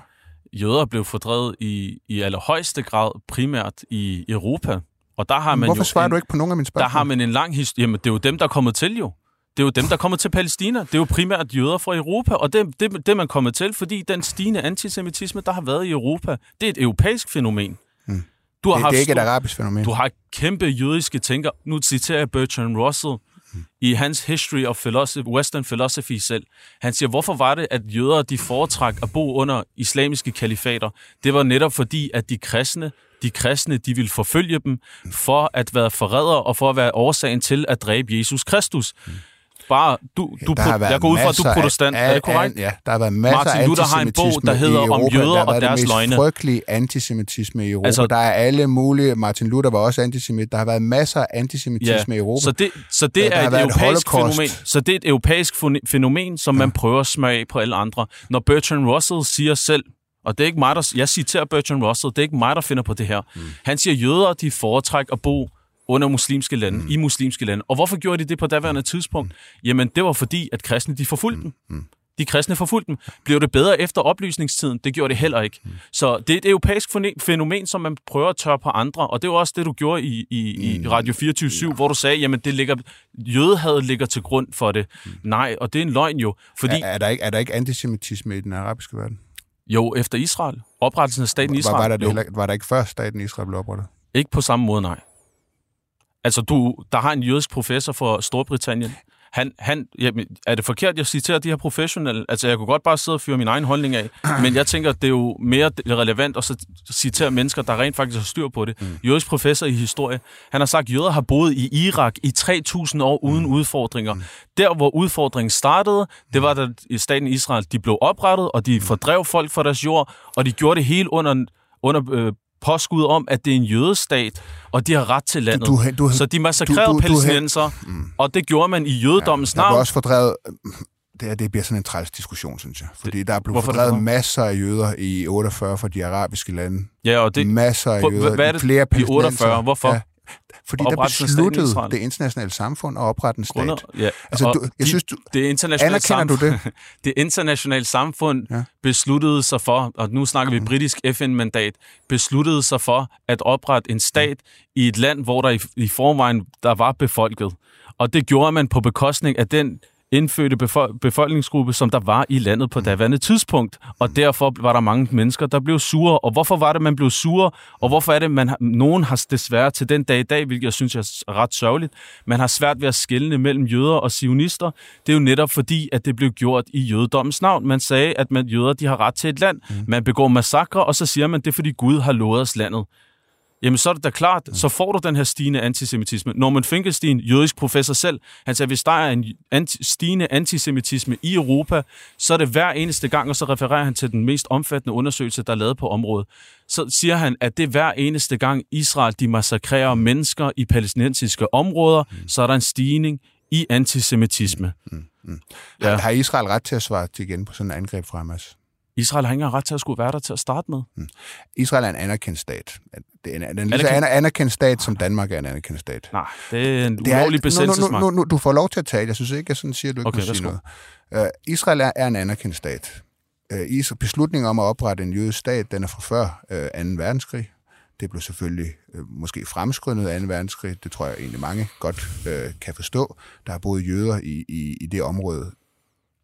Jøder blev fordrevet i, i allerhøjeste grad primært i Europa. Og der har man Hvorfor jo svarer en, du ikke på nogen af mine spørgsmål? Der har man en lang historie. Jamen, det er jo dem, der er kommet til jo. Det er jo dem, der kommer til Palæstina. Det er jo primært jøder fra Europa, og det, det, det man kommet til, fordi den stigende antisemitisme, der har været i Europa, det er et europæisk fænomen. Hmm. Du har det, haft det er ikke et arabisk fænomen. Du har kæmpe jødiske tænker. Nu citerer jeg Bertrand Russell hmm. i hans History of Philosophy, Western Philosophy selv. Han siger, hvorfor var det, at jøder de foretrak at bo under islamiske kalifater? Det var netop fordi, at de kristne de kristne, de ville forfølge dem for at være forrædere og for at være årsagen til at dræbe Jesus Kristus. Hmm bare, du, du, ja, jeg går ud fra, at du er protestant. Af, er det korrekt? ja, der har været masser Martin Luther har en bog, der hedder Om jøder og deres løgne. Der har været frygtelig antisemitisme i Europa. Altså, der er alle mulige, Martin Luther var også antisemit, der har været masser af antisemitisme ja, i Europa. Så det, så det er et europæisk fænomen. Så det er et europæisk fænomen, som ja. man prøver at smage af på alle andre. Når Bertrand Russell siger selv, og det er ikke mig, der, jeg citerer Bertrand Russell, det er ikke mig, der finder på det her. Mm. Han siger, at jøder de foretrækker at bo under muslimske lande, mm. i muslimske lande. Og hvorfor gjorde de det på daværende tidspunkt? Mm. Jamen, det var fordi, at kristne, de forfulgte mm. dem. Mm. De kristne forfulgte dem. Blev det bedre efter oplysningstiden? Det gjorde det heller ikke. Mm. Så det er et europæisk fænomen, som man prøver at tørre på andre, og det var også det, du gjorde i, i, mm. i Radio 24 ja. hvor du sagde, jamen det ligger, jødehavet ligger til grund for det. Mm. Nej, og det er en løgn jo. Fordi, er, er, der ikke, er der ikke antisemitisme i den arabiske verden? Jo, efter Israel. Oprettelsen af staten Israel. Var, var, der, det, var der ikke før staten Israel blev oprettet? Ikke på samme måde, nej. Altså, du, der har en jødisk professor fra Storbritannien. Han, han, jamen, er det forkert, jeg citerer de her professionelle? Altså, jeg kunne godt bare sidde og fyre min egen holdning af, men jeg tænker, det er jo mere relevant at citere mennesker, der rent faktisk har styr på det. Mm. Jødisk professor i historie. Han har sagt, at jøder har boet i Irak i 3.000 år uden mm. udfordringer. Mm. Der, hvor udfordringen startede, det var, da staten Israel de blev oprettet, og de mm. fordrev folk fra deres jord, og de gjorde det hele under under øh, påskud om, at det er en jødestat, og de har ret til landet. Du, du, du, så de massakrerede palæstinenser, mm. og det gjorde man i jødedommens ja, navn. Der blev også fordrevet det, det bliver sådan en træls diskussion, synes jeg. Fordi det, der er blevet fordrevet masser af jøder i 48 fra de arabiske lande. Ja, og det... Masser af jøder, hvad er det, flere i 48? Hvorfor? Ja, fordi der besluttede det internationale samfund at oprette en stat. Grunde, ja. Altså, du, jeg synes, du, det internationale samfund, du det? det internationale samfund ja. besluttede sig for, og nu snakker vi mm. britisk FN-mandat, besluttede sig for at oprette en stat i et land, hvor der i, i forvejen der var befolket. Og det gjorde man på bekostning af den indfødte befolkningsgruppe, som der var i landet på daværende tidspunkt. Og derfor var der mange mennesker, der blev sure. Og hvorfor var det, man blev sure? Og hvorfor er det, man nogen har desværre til den dag i dag, hvilket jeg synes er ret sørgeligt, man har svært ved at skelne mellem jøder og sionister. Det er jo netop fordi, at det blev gjort i jødedommens navn. Man sagde, at man, jøder de har ret til et land. Mm. Man begår massakre, og så siger man, det er fordi Gud har lovet os landet jamen så er det da klart, så får du den her stigende antisemitisme. Norman Finkelstein, jødisk professor selv, han sagde, hvis der er en anti- stigende antisemitisme i Europa, så er det hver eneste gang, og så refererer han til den mest omfattende undersøgelse, der er lavet på området. Så siger han, at det er hver eneste gang Israel de massakrerer mennesker i palæstinensiske områder, mm. så er der en stigning i antisemitisme. Mm. Mm. Ja. Har Israel ret til at svare til igen på sådan et angreb fra Hamas? Israel har ikke ret til at skulle være der til at starte med. Hmm. Israel er en anerkendt stat. Det er en, lige så anerkendt stat, som Danmark er en anerkendt stat. Nej, det er en det ulovlig besættelsesmagt. Nu, nu, nu, du får lov til at tale. Jeg synes ikke, jeg sådan siger, at du ikke okay, må sige noget. Uh, Israel er, er en anerkendt stat. Uh, beslutningen om at oprette en jødisk stat, den er fra før uh, 2. verdenskrig. Det blev selvfølgelig uh, måske fremskyndet af 2. verdenskrig. Det tror jeg egentlig mange godt uh, kan forstå. Der har boet jøder i, i, i det område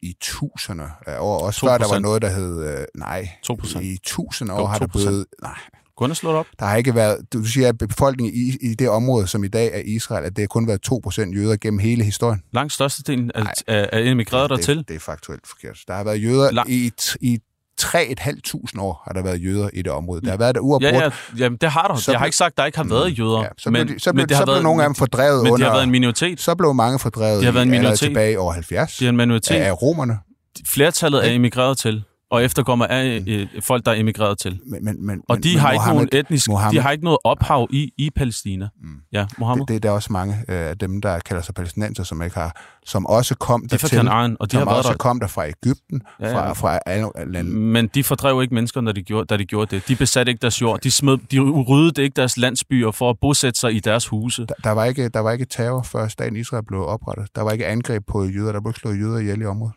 i tusinder af år. Også 2%. før der var noget, der hed... Øh, nej, 2%. i tusind år har der blevet... Nej, kun slået op. Der har ikke været, du siger, at befolkningen i, i det område, som i dag er Israel, at det har kun været 2% jøder gennem hele historien. Langt størstedelen af, af, af emigreret dertil. Det, det er faktuelt forkert. Der har været jøder Lang... i, i 3.500 år har der været jøder i det område. Der har været der uafbrudt. Ja, ja, jamen, det har der. Så jeg har ikke sagt, at der ikke har været jøder. Ja, så blev, men, så blev, men det så blev været, nogle af dem fordrevet men under... Men det har været en minoritet. Så blev mange fordrevet de har været en minoritet. tilbage over 70. Det er en minoritet. Af romerne. Flertallet er emigreret til og efterkommer af mm. øh, folk, der er emigreret til. Men, men, men, og de men, har ikke Mohammed, nogen etnisk, Mohammed, de har ikke noget ophav i, i Palæstina. Mm. Ja, Mohammed. Det, det, er også mange øh, af dem, der kalder sig palæstinenser, som ikke har, som også kom de dertil, Kanaren, og de som har også der. kom der fra Ægypten, ja, ja. fra, fra alle lande. Men de fordrev ikke mennesker, når de gjorde, da de gjorde det. De besatte ikke deres jord. De, smed, de ryddede ikke deres landsbyer for at bosætte sig i deres huse. Der, der, var ikke, der var ikke terror, før staten Israel blev oprettet. Der var ikke angreb på jøder. Der blev ikke slået jøder ihjel i området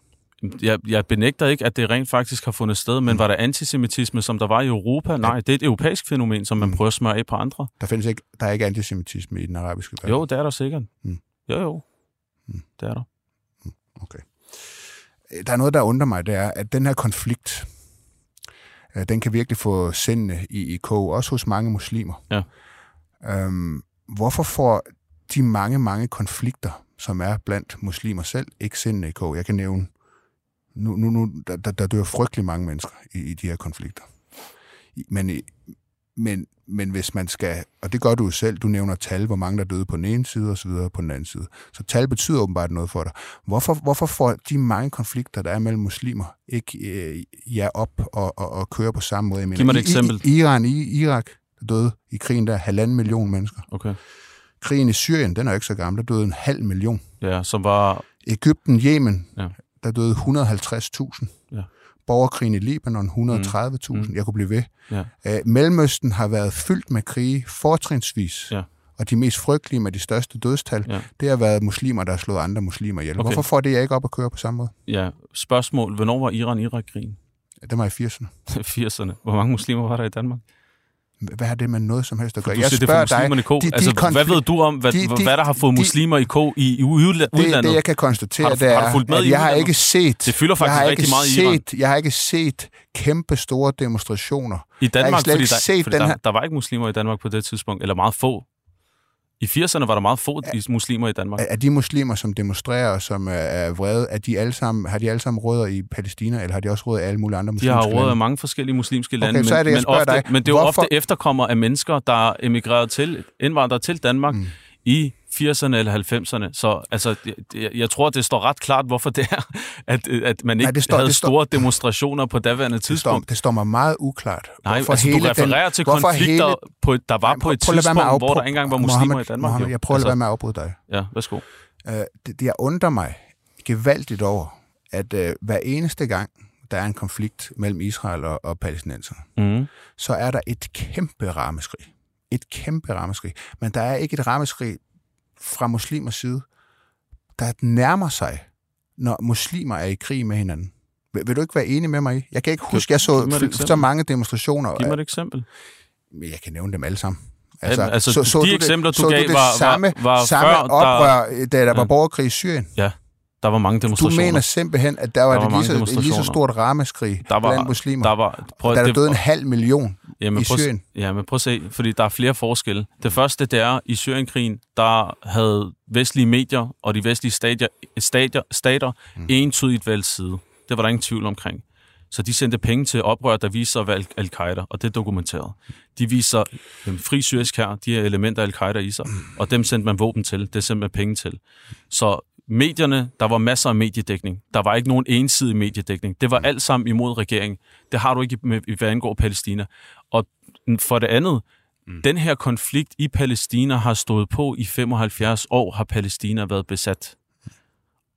jeg, jeg benægter ikke, at det rent faktisk har fundet sted, men mm. var der antisemitisme, som der var i Europa? Nej, det er et europæisk fænomen, som man mm. prøver at smøre af på andre. Der findes ikke, der er ikke antisemitisme i den arabiske verden? Jo, det er der sikkert. Mm. Jo, jo. Mm. Det er der. Mm. Okay. Der er noget, der undrer mig, det er, at den her konflikt, øh, den kan virkelig få sindene i, i kog, også hos mange muslimer. Ja. Øhm, hvorfor får de mange, mange konflikter, som er blandt muslimer selv, ikke sindene i kog? Jeg kan nævne nu, nu, nu der, der, der dør frygtelig mange mennesker i, i de her konflikter. Men, men, men hvis man skal, og det gør du jo selv, du nævner tal, hvor mange der døde på den ene side og så videre på den anden side. Så tal betyder åbenbart noget for dig. Hvorfor, hvorfor får de mange konflikter, der er mellem muslimer, ikke øh, jer op og, og, og køre på samme måde? Jeg mener, Giv mig et eksempel. I, Iran, i Irak, der døde i krigen der halvanden million mennesker. Okay. Krigen i Syrien, den er ikke så gammel, der døde en halv million. Ja, som var... Ægypten, Yemen, ja der døde 150.000. Ja. Borgerkrigen i Libanon, 130.000. Mm. Jeg kunne blive ved. Ja. Æ, Mellemøsten har været fyldt med krige, fortrinsvis. Ja. Og de mest frygtelige med de største dødstal, ja. det har været muslimer, der har slået andre muslimer ihjel. Okay. Hvorfor får det jeg ikke op at køre på samme måde? Ja, spørgsmål. Hvornår var Iran-Irak-krigen? Ja, det var i 80'erne. 80'erne. Hvor mange muslimer var der i Danmark? Hvad har det med noget som helst at gøre? Jeg spørger dig, i ko. De, de altså, konflik- hvad ved du om, hvad, de, de, hvad der har fået muslimer i ko i, i udlandet? Det, det, jeg kan konstatere, har du, det er, har du at jeg har ikke set... Det fylder faktisk rigtig meget set, i Iran. Jeg har ikke set kæmpe store demonstrationer. I Danmark, fordi, der, set fordi den her... der, der var ikke muslimer i Danmark på det tidspunkt, eller meget få. I 80'erne var der meget få er, muslimer i Danmark. Er de muslimer, som demonstrerer, som er vrede, er de alle sammen, har de alle sammen rødder i Palæstina, eller har de også rødder i alle mulige andre muslimske lande? De har rødder i mange forskellige muslimske lande, okay, så er det, men, men, ofte, dig, men det er jo ofte efterkommer af mennesker, der er emigreret til, indvandret til Danmark mm. i 80'erne eller 90'erne. Så altså, jeg, jeg tror, det står ret klart, hvorfor det er, at, at man ikke Nej, det står, havde det står, store demonstrationer på daværende tidspunkt. Det står, det står mig meget uklart. Nej, hvorfor altså, hele du refererer den, til konflikter, hele, på, der var Nej, på et tidspunkt, afbrud, hvor der ikke engang var muslimer Mohammed, i Danmark. Mohammed, jeg prøver altså, at være med at afbryde dig. Ja, værsgo. Det, det, jeg undrer mig gevaldigt over, at øh, hver eneste gang, der er en konflikt mellem Israel og, og palæstinenser, Mm. så er der et kæmpe rammeskrig. Et kæmpe rammeskrig. Men der er ikke et rammeskrig fra muslimers side, der nærmer sig, når muslimer er i krig med hinanden. Vil, vil du ikke være enig med mig i? Jeg kan ikke huske, jeg så, så mange demonstrationer. Giv mig et eksempel. Men Jeg kan nævne dem alle sammen. Altså, altså, de eksempler, du så gav, du det var- var- samme, var samme før, der- oprør, da der var Ja. borgerkrig i Syrien. Der var mange Du demonstrationer. mener simpelthen, at der var, Der var det lige, så, lige så stort rammeskrig der var, blandt muslimer. Der var, prøv, der er det- døde en halv million Jamen, i prøv, Syrien. Ja, men prøv at se, fordi der er flere forskelle. Det første, det er, i Syrienkrigen, der havde vestlige medier og de vestlige stadier, stadier, stater mm. entydigt valgt side. Det var der ingen tvivl omkring. Så de sendte penge til oprør, der viser sig at være Al-Qaida, og det er dokumenteret. De viser en fri syrisk her, de her elementer af Al-Qaida i sig, og dem sendte man våben til, det sendte man penge til. Så medierne, der var masser af mediedækning. Der var ikke nogen ensidig mediedækning. Det var alt sammen imod regeringen. Det har du ikke, med, hvad angår Palæstina. Og for det andet, mm. den her konflikt i Palæstina har stået på i 75 år, har Palæstina været besat.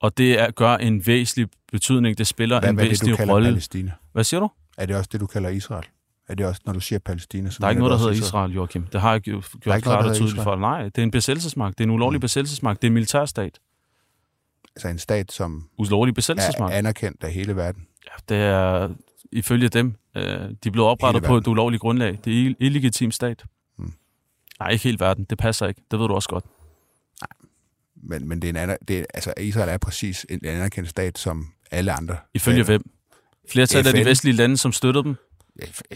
Og det er, gør en væsentlig betydning. Det spiller Hvad, en hvad det, du væsentlig kalder rolle. Palæstina? Hvad siger du? Er det også det, du kalder Israel? Er det også, når du siger Palæstina? Så Der er ikke noget, der hedder Israel, Joachim. Det har jeg gjort klart og tydeligt for. Nej, det er en besættelsesmagt. Det er en ulovlig mm. besættelsesmagt. Det er en militærstat. Altså en stat, som Ulovlig er besættelsesmagt. anerkendt af hele verden. Ja, det er ifølge dem. Øh, de blev oprettet på et ulovligt grundlag. Det er en illegitim stat. Mm. Nej, ikke hele verden. Det passer ikke. Det ved du også godt. Men, men det er en aner, det er, altså Israel er præcis en anerkendt stat, som alle andre. Ifølge stater. hvem? Flertallet af de vestlige lande, som støttede dem.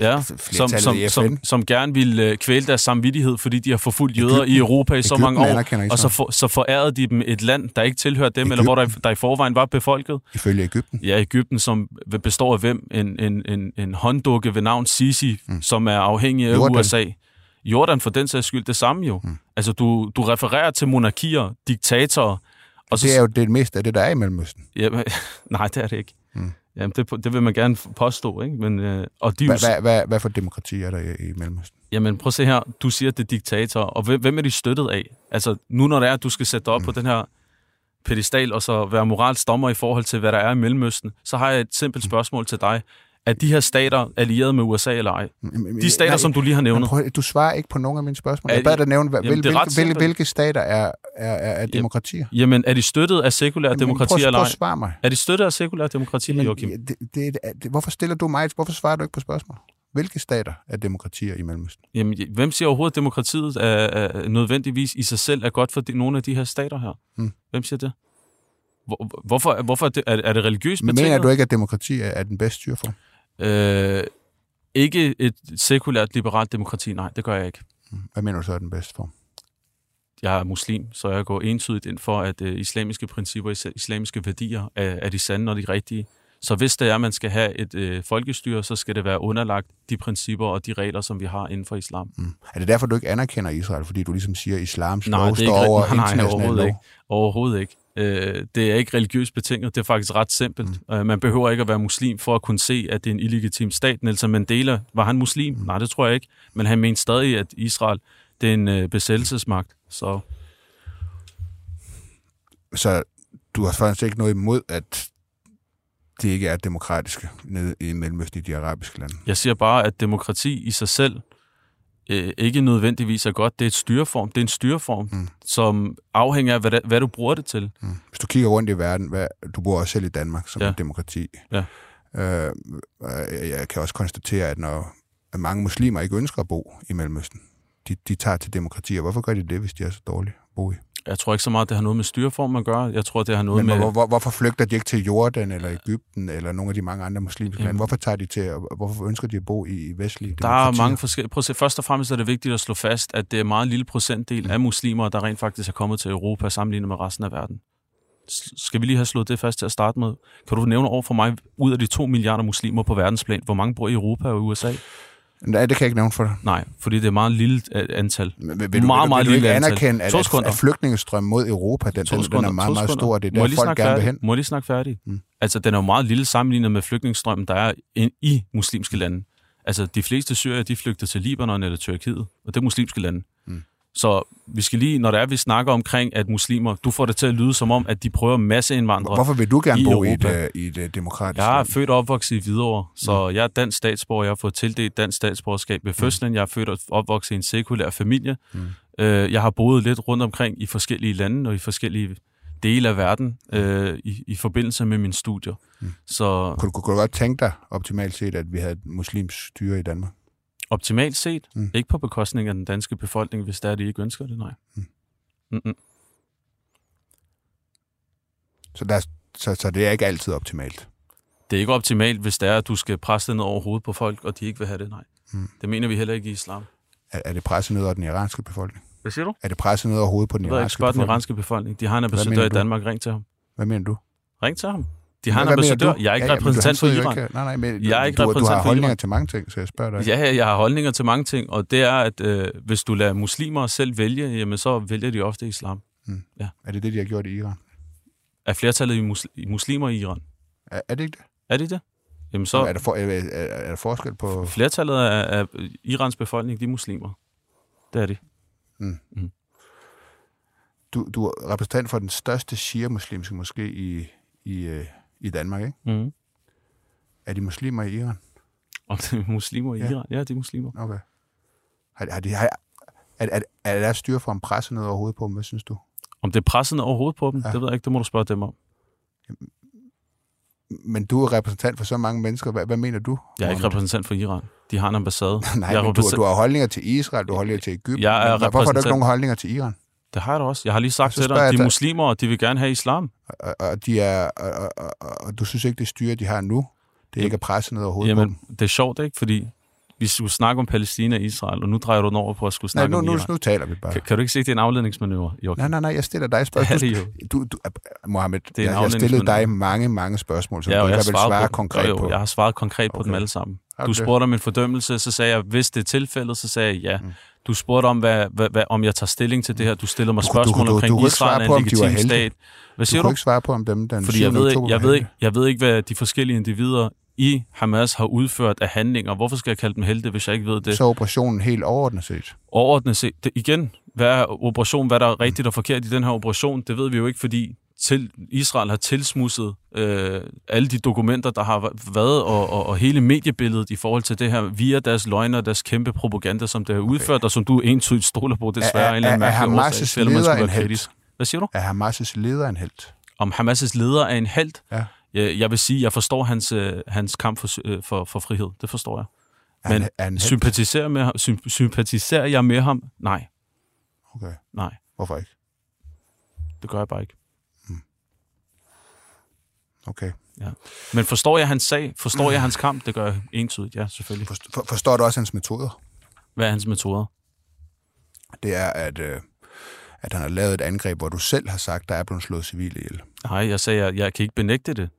Ja, som, som, som, som gerne ville øh, kvæle deres samvittighed, fordi de har forfulgt jøder i Europa i så mange år. Og så, for, så forærede de dem et land, der ikke tilhørte dem, eller hvor der, der i forvejen var befolket. Ifølge Ægypten. Ja, Ægypten, som består af hvem? En, en, en, en hånddukke ved navn Sisi, mm. som er afhængig af Jordan. USA. Jordan for den sags skyld det samme jo. Mm. Altså, du, du refererer til monarkier, diktatorer, og så... Det er jo det meste af det, der er i Mellemøsten. Jamen, nej, det er det ikke. Mm. Jamen, det, det vil man gerne påstå, ikke? Men, øh, og de, Hvad, hvad, hvad, hvad for demokrati er der i, i Mellemøsten? Jamen, prøv at se her. Du siger, at det er diktatorer, og hvem, hvem er de støttet af? Altså, nu når det er, at du skal sætte dig op mm. på den her pedestal, og så være moralsk dommer i forhold til, hvad der er i Mellemøsten, så har jeg et simpelt spørgsmål til dig. Er de her stater allieret med USA eller ej? De stater, Nej, som du lige har nævnt. prøv, du svarer ikke på nogen af mine spørgsmål. Er Jeg bad dig nævne, Jamen, hvil, ret hvilke, hvilke, hvilke stater er, er, er, er demokratier? Jamen, er de støttet af sekulære Jamen, demokratier prøv, eller prøv ej? at svare mig. Er de støttet af sekulære demokratier, Men, Joachim? det, det, det, hvorfor stiller du mig? Hvorfor svarer du ikke på spørgsmål? Hvilke stater er demokratier i Mellemøsten? Jamen, hvem siger overhovedet, at demokratiet er, er nødvendigvis i sig selv er godt for de, nogle af de her stater her? Hmm. Hvem siger det? Hvor, hvorfor, hvorfor er, det, er, er det religiøst Men betinget? mener du ikke, at demokrati er, er den bedste styreform? Øh, ikke et sekulært liberalt demokrati, nej, det gør jeg ikke. Hvad mener du så er den bedste form? Jeg er muslim, så jeg går entydigt ind for, at øh, islamiske principper, is- islamiske værdier er, er de sande og de rigtige. Så hvis det er, at man skal have et øh, folkestyre, så skal det være underlagt de principper og de regler, som vi har inden for islam. Mm. Er det derfor, du ikke anerkender Israel? Fordi du ligesom siger, at islams Nej, det er ikke, over nej, nej, international overhovedet lov? ikke. Overhovedet ikke. Øh, det er ikke religiøst betinget, det er faktisk ret simpelt. Mm. Øh, man behøver ikke at være muslim for at kunne se, at det er en illegitim stat. Nelson Mandela, var han muslim? Mm. Nej, det tror jeg ikke. Men han mente stadig, at Israel det er en øh, besættelsesmagt. Så Så du har faktisk ikke noget imod, at de ikke er demokratiske nede i Mellemøsten i de arabiske lande? jeg siger bare, at demokrati i sig selv øh, ikke nødvendigvis er godt. Det er et styreform. Det er en styreform, mm. som afhænger af, hvad, det, hvad du bruger det til. Mm. Hvis du kigger rundt i verden, hvad, du bor også selv i Danmark som Ja. et demokrati. Ja. Øh, jeg jeg kan også konstatere, at når at mange muslimer ikke ønsker at bo i Mellemøsten, de, de tager til demokrati, og hvorfor gør de det, hvis de er så dårlige at bo i? Jeg tror ikke så meget, det har noget med styreform at gøre. Jeg tror, det har noget Men med... hvor, hvor, hvorfor flygter de ikke til Jordan eller Ægypten eller nogle af de mange andre muslimske lande? Hvorfor tager de til, hvorfor ønsker de at bo i, vestlige Der er mange forskellige... Prøv at først og fremmest er det vigtigt at slå fast, at det er en meget lille procentdel af muslimer, der rent faktisk er kommet til Europa sammenlignet med resten af verden. Skal vi lige have slået det fast til at starte med? Kan du nævne over for mig, ud af de to milliarder muslimer på verdensplan, hvor mange bor i Europa og USA? Nej, det kan jeg ikke nævne for dig. Nej, fordi det er et meget lille øh, antal. Men Vil, du, Meget, vil, meget vil du ikke anerkende, at, at, at flygtningestrøm mod Europa, den, den, den er meget, meget stor, det er der, folk gerne vil hen. Må jeg lige snakke færdig? Mm. Altså, den er jo meget lille sammenlignet med flygtningestrømmen, der er ind i muslimske lande. Altså, de fleste syrier, de flygter til Libanon eller Tyrkiet, og det er muslimske lande. Mm. Så vi skal lige, når det er, vi snakker omkring, at muslimer, du får det til at lyde som om, at de prøver masseindvandre Hvorfor vil du gerne i bo i et, øh, i et øh, demokratisk Jeg er født og opvokset i Hvidovre, så jeg er dansk statsborger. Jeg har fået tildelt dansk statsborgerskab ved fødslen. Jeg er født og opvokset i en sekulær familie. Mm. Øh, Jeg har boet lidt rundt omkring i forskellige lande og i forskellige dele af verden øh, i, i forbindelse med mine studier. Mm. Så Kunne, du- kunne du godt tænke dig optimalt set, at vi havde et muslimsk styre i Danmark? Optimalt set, Mm. ikke på bekostning af den danske befolkning, hvis der er, de ikke ønsker det, nej. Mm. Mm-mm. Så, der, er- så, så det er ikke altid optimalt. Det er ikke optimalt, hvis det er, at du skal presse det ned over hovedet på folk, og de ikke vil have det, nej. Mm. Det mener vi heller ikke i islam. Er, er det presset ned over den iranske befolkning? Hvad siger du? Er det presset ned over hovedet på den Jeg iranske spørg den befolkning? iranske befolkning. De har en ambassadør i du? Danmark. Ring til ham. Hvad mener du? Ring til ham. De har en ambassadør. du? Jeg er ikke Ja, ja, du- repræsentant for Iran. Ikke, nej, nej, men Jeg er ikke du, du repræsentant har for holdninger Iran. til mange ting, så jeg spørger dig. Ja, jeg har holdninger til mange ting, og det er, at øh, hvis du lader muslimer selv vælge, jamen så vælger de ofte islam. Er det det, de har gjort i Iran? Er flertallet i mus- i muslimer i Iran? Er, er det ikke det? Er det det? Jamen Så... så Er, der for, er, er, er der forskel på... flertallet af, af Irans befolkning, de er muslimer. Det er de. Du, du er repræsentant for den største shia-muslimske moské i, i, øh, i Danmark, ikke? Mm. Er de muslimer i Iran? Og det er muslimer i Ja. Iran? Ja, de er muslimer. Okay. Har, har de, har, er, er, er der styre for en presse ned over hovedet på dem? Hvad synes du? Om det er presset overhovedet på dem, Ja. det ved jeg ikke. Det må du spørge dem om. Men du er repræsentant for så mange mennesker. Hvad, hvad mener du? Jeg er ikke repræsentant for Iran. De har en ambassade. Nej, jeg men du, du har holdninger til Israel, du har holdninger til Ægypten. Jeg er men Hvorfor har du ikke repræsentant- nogen holdninger til Iran? Det har jeg da også. Jeg har lige sagt til dig, jeg de er muslimer, og de vil gerne have islam. Og, og, de er, og, og, og, og, du synes ikke, det styre, de har nu, det er ikke at presse ned over hovedet på dem? Jamen, det er sjovt, ikke? Fordi vi skulle snakke om Palæstina og Israel, og nu drejer du den over på at skulle Nej, snakke nu, om Iran. nu taler vi bare. Kan, kan du ikke se, det er en afledningsmanøvre, Joachim? Nej, nej, nej, jeg stiller dig Det er spørgsmål. det jo. Du, du, Mohammed, er en jeg, jeg stillede dig mange, mange spørgsmål, som Ja, du ikke svaret svare på, konkret jo, jo, på. Jeg har svaret konkret på Okay. dem alle sammen. Du du spurgte om en fordømmelse, så sagde jeg, hvis det er tilfældet, så sagde jeg ja. Mm. Du spurgte om, hvad, hvad, hvad, om jeg tager stilling til det her. Du stillede mig Du kunne- du spørgsmål kunne- du- omkring du Israel er en legitim stat. Hvad Du siger kunne du? ikke svare på, om dem den Fordi jeg 7. ved, ikke, jeg, ved ikke, jeg ved ikke, hvad de forskellige individer i Hamas har udført af handlinger. Hvorfor skal jeg kalde dem helte, hvis jeg ikke ved det? Så er operationen helt overordnet set. overordnet set, det, igen, hvad er operation, hvad der er rigtigt og forkert i den her operation, det ved vi jo ikke, fordi til Israel har tilsmusset øh, alle de dokumenter, der har været, og, og, og hele mediebilledet i forhold til det her, via deres løgner og deres kæmpe propaganda, som det har udført, og som du entydigt stoler på, desværre Er- er- er mærkelig Hamas' leder en kritisk. Hvad siger du? Er Hamas' leder en held? Om Hamas' leder er en held? Ja. Jeg, jeg vil sige, jeg forstår hans, øh, hans kamp for, øh, for, for frihed. Det forstår jeg. Er Men er held? Sympatiserer, med, ham- sym, sympatiserer jeg med ham? Nej, Okay. nej. Hvorfor ikke? Det gør jeg bare ikke. Okay. Men forstår jeg hans sag? Forstår jeg hans kamp? Det gør jeg entydigt, ja, selvfølgelig. For, forstår du også hans metoder? Hvad er hans metoder? Det er, at, øh, at han har lavet et angreb, hvor du selv har sagt, der er blevet slået civile ihjel. Nej, jeg sagde, jeg, jeg kan ikke benægte det.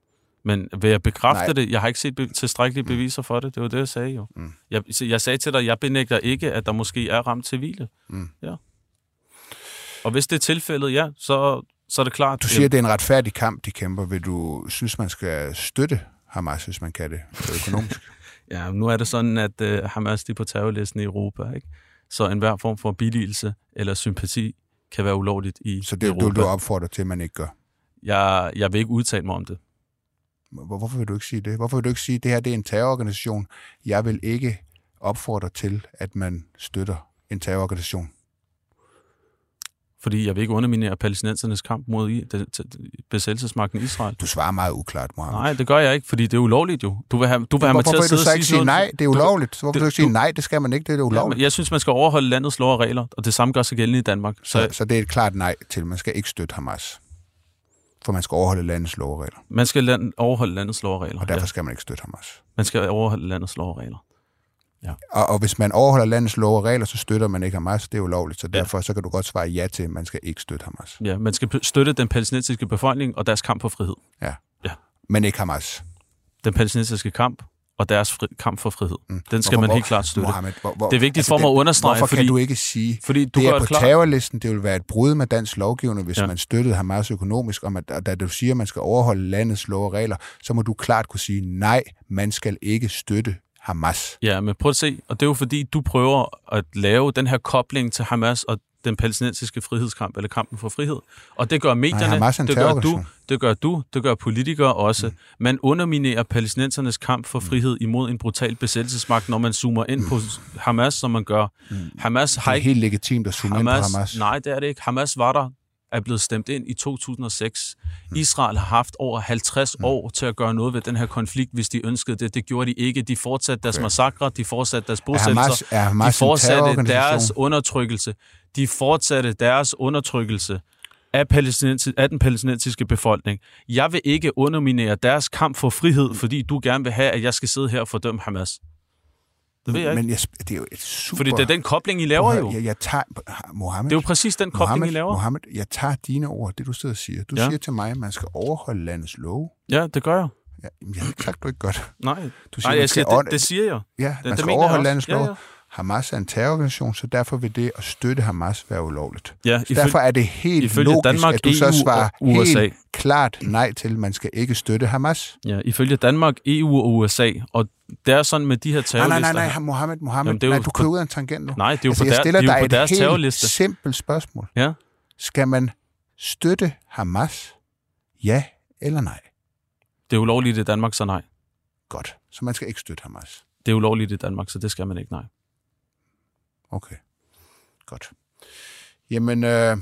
Men vil jeg bekræfte Nej. det? Jeg har ikke set be- tilstrækkelige beviser for det. Det var det, jeg sagde jo. Mm. Jeg, jeg sagde til dig, jeg benægter ikke, at der måske er ramt civile. Mm. Ja. Og hvis det er tilfældet, ja, så, så er det klart. Du siger, at det er en retfærdig kamp, de kæmper. Vil du synes, man skal støtte Hamas, hvis man kan det økonomisk? Ja, nu er det sådan, at uh, Hamas de er på terrorlisten i Europa, ikke? Så enhver form for billigelse eller sympati kan være ulovligt i Så det Europa. du, du opfordrer til, at man ikke gør. Jeg, jeg vil ikke udtale mig om det. Hvor- Hvorfor vil du ikke sige det? Hvorfor vil du ikke sige, at det her det er en terrororganisation? Jeg vil ikke opfordre til, at man støtter en terrororganisation. Fordi jeg vil ikke underminere palæstinensernes kamp mod besættelsesmagten Israel. Du svarer meget uklart, Mohammed. Nej, det gør jeg ikke, fordi det er ulovligt jo. Du vil have, du vil have mig til at sidde du så ikke sige noget- nej, det er ulovligt? Hvorfor vil du ikke sige nej, det skal man ikke, det er Ja, ulovligt? men jeg synes, man skal overholde landets lov og regler, og det samme gør sig gældende i Danmark. Så Så, så det er et klart nej til, man skal ikke støtte Hamas. For man skal overholde landets lov og regler. man skal land, overholde landets lov og regler. Og derfor Ja, skal man ikke støtte Hamas. man skal overholde landets lov og regler. Og, og hvis man overholder landets lov og regler, så støtter man ikke Hamas. Det er ulovligt. Så Ja. derfor så kan du godt svare ja til, at man skal ikke støtte Hamas. Ja, man skal støtte den palæstinensiske befolkning og deres kamp for frihed. Men ikke Hamas. Den palæstinensiske kamp og deres fri, kamp for frihed. Mm. Den skal Hvorfor- man helt klart støtte. Mohammed, hvor, hvor, Det er vigtigt for mig at understrege, Hvorfor fordi- kan du ikke sige, Fordi du det er på klart, terrorlisten, det vil være et brud med dansk lovgivning, hvis Ja. ja. man støttede Hamas økonomisk, og at, og da du siger, at man skal overholde landets lov og regler, så må du klart kunne sige, nej, man skal ikke støtte Hamas. Ja, men prøv at se, og det er jo fordi, du prøver at lave den her kobling til Hamas, og den palæstinensiske frihedskamp, eller kampen for frihed. Og det gør medierne, Nej, det gør du, det gør du, det gør politikere også. Mm. Man underminerer palæstinensernes kamp for frihed imod en brutal besættelsesmagt, når man zoomer ind mm. på Hamas, som man gør. Mm. Hamas har ikke... Det er helt legitimt at zoome Hamas, ind på Hamas. Nej, det er det ikke. Hamas var der er blevet stemt ind i 2006. Mm. Israel har haft over 50 mm. år til at gøre noget ved den her konflikt, hvis de ønskede det. Det gjorde de ikke. De fortsatte deres okay. massakre, de fortsatte deres bosættelser, er Hamas, er Hamas de fortsatte deres undertrykkelse. De fortsatte deres undertrykkelse af, af den palæstinensiske befolkning. Jeg vil ikke underminere deres kamp for frihed, fordi du gerne vil have, at jeg skal sidde her og fordømme Hamas. Det ved jeg ikke. Men jeg, det er jo et super... Fordi det er den kobling, I laver jo. Jeg, jeg tager... Mohammed, det er jo præcis den kobling, Mohammed, I laver. Mohammed, jeg tager dine ord, det du sidder og siger. Du ja. siger til mig, at man skal overholde landets love. Ja, det gør jeg. Ja, jeg har ikke sagt, du ikke gør det. Nej, du siger, Nej jeg siger, det, det siger jeg. Ja, det, man skal det overholde landets love. Ja, ja. Hamas er en terrororganisation, så derfor vil det at støtte Hamas være ulovligt. Ja, ifølge, derfor er det helt logisk, Danmark, at du så e svarer USA. helt klart nej til, at man skal ikke støtte Hamas. Ja, ifølge Danmark, EU og USA, og det er sådan med de her terrorlister... Nej, nej, nej, nej Mohammed, Mohammed, Jamen, det er nej, du kører ud af en tangent nu. Nej, det er jo altså, på, der, stiller det er jo på deres terrorliste. simpelt spørgsmål. Ja. Skal man støtte Hamas? Ja eller nej? Det er ulovligt i Danmark, så nej. Godt, så man skal ikke støtte Hamas. Det er ulovligt i Danmark, så det skal man ikke, nej. Okay, godt. Jamen, øh,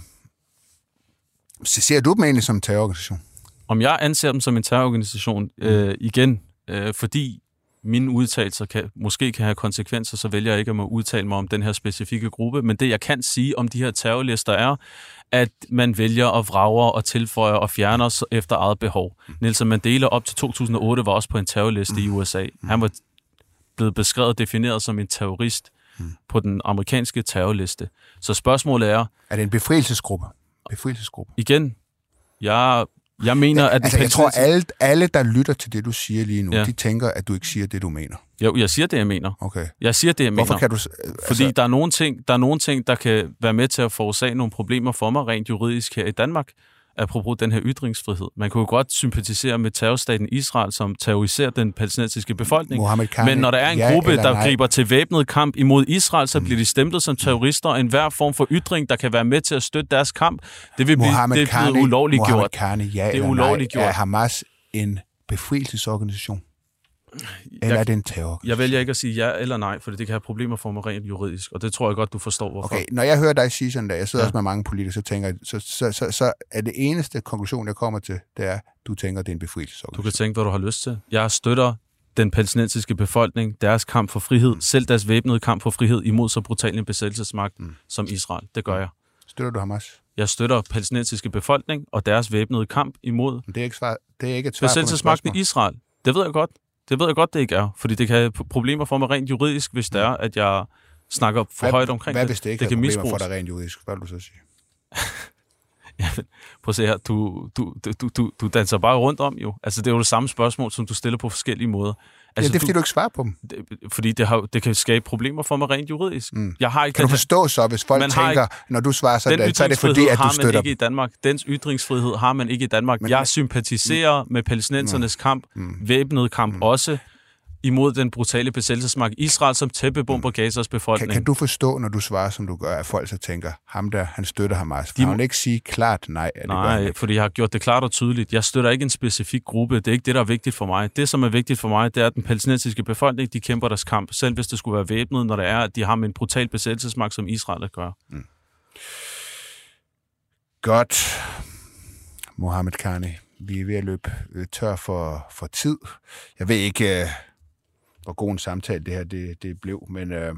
så ser du dem egentlig som en terrororganisation? Om jeg anser dem som en terrororganisation, øh, igen, øh, fordi mine udtalelser kan, måske kan have konsekvenser, så vælger jeg ikke at udtale mig om den her specifikke gruppe. Men det, jeg kan sige om de her terrorlister, er, at man vælger at vrage og tilføje og fjerne os efter eget behov. Mm. Nelson Mandela op til 2008 var også på en terrorliste mm. i USA. Mm. Han var blevet beskrevet og defineret som en terrorist mm. på den amerikanske terrorliste. Så spørgsmålet er... Er det en befrielsesgruppe? Befrielsesgruppe. Igen, jeg jeg mener, at... Altså, jeg tror, alle, alle, der lytter til det, du siger lige nu, ja. de tænker, at du ikke siger det, du mener. Jo, jeg siger det, jeg mener. Okay. Jeg siger det, jeg Hvorfor mener. kan du... Altså... Fordi der er, nogle ting, der er nogle ting, der kan være med til at forårsage nogle problemer for mig rent juridisk her i Danmark apropos den her ytringsfrihed. Man kunne jo godt sympatisere med terrorstaten Israel, som terroriserer den palæstinensiske befolkning. Men når der er en ja gruppe, der nej. griber til væbnet kamp imod Israel, så mm. bliver de stemplet som terrorister, og enhver form for ytring, der kan være med til at støtte deres kamp, det vil blive, det blive ulovligt gjort. Kane, ja det er ulovligt gjort. Er Hamas en befrielsesorganisation? Eller jeg, er det en terror? Jeg vælger ikke at sige ja eller nej, for det kan have problemer for mig rent juridisk, og det tror jeg godt, du forstår, hvorfor. Okay, når jeg hører dig sige sådan der, jeg sidder ja. også med mange politikere, så tænker så, så, så, så er det eneste konklusion, jeg kommer til, det er, du tænker, det er en befrielsesorganisation. Du kan tænke, hvad du har lyst til. Jeg støtter den palæstinensiske befolkning, deres kamp for frihed, mm. selv deres væbnede kamp for frihed imod så brutal en besættelsesmagt mm. som Israel. Det gør mm. jeg. Støtter du Hamas? Jeg støtter palæstinensiske befolkning og deres væbnede kamp imod Men det er ikke, svar, det er ikke et svar besættelsesmagten i Israel. Det ved jeg godt. Det ved jeg godt, det ikke er, fordi det kan have problemer for mig rent juridisk, hvis det er, at jeg snakker for hvad, højt omkring hvad, det. Hvad hvis det ikke det kan problemer misbruges. for dig rent juridisk? Hvad vil du så sige? ja, prøv at se her, du, du, du, du, du danser bare rundt om jo. Altså, det er jo det samme spørgsmål, som du stiller på forskellige måder. Altså, ja, det er fordi, du, du ikke svarer på dem. Det, fordi det, har, det kan skabe problemer for mig rent juridisk. Mm. Jeg har ikke kan du forstå så, hvis folk tænker, ikke, når du svarer sådan, så er det fordi, at du støtter ikke i Danmark. Dens ytringsfrihed har man ikke i Danmark. Men, jeg sympatiserer mm, med palæstinensernes mm, kamp, mm, væbnet kamp mm, også imod den brutale besættelsesmagt Israel, som tæppebomber Gazas befolkning. Kan, kan du forstå, når du svarer, som du gør, at folk så tænker, ham der, han støtter Hamas? De må ikke sige klart nej. Det nej, det fordi jeg har gjort det klart og tydeligt. Jeg støtter ikke en specifik gruppe. Det er ikke det, der er vigtigt for mig. Det, som er vigtigt for mig, det er, at den palæstinensiske befolkning, de kæmper deres kamp, selv hvis det skulle være væbnet, når det er, at de har med en brutal besættelsesmagt, som Israel at gøre. Mm. Godt. Mohammed Khani, vi er ved at løbe øh, tør for, for tid. Jeg ved ikke, øh, hvor god en samtale det her det, det blev. Men øh,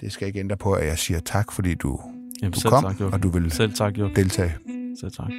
det skal ikke ændre på, at jeg siger tak, fordi du, Jamen, du kom, tak, og du vil selv tak, Jørgen. deltage. Selv tak.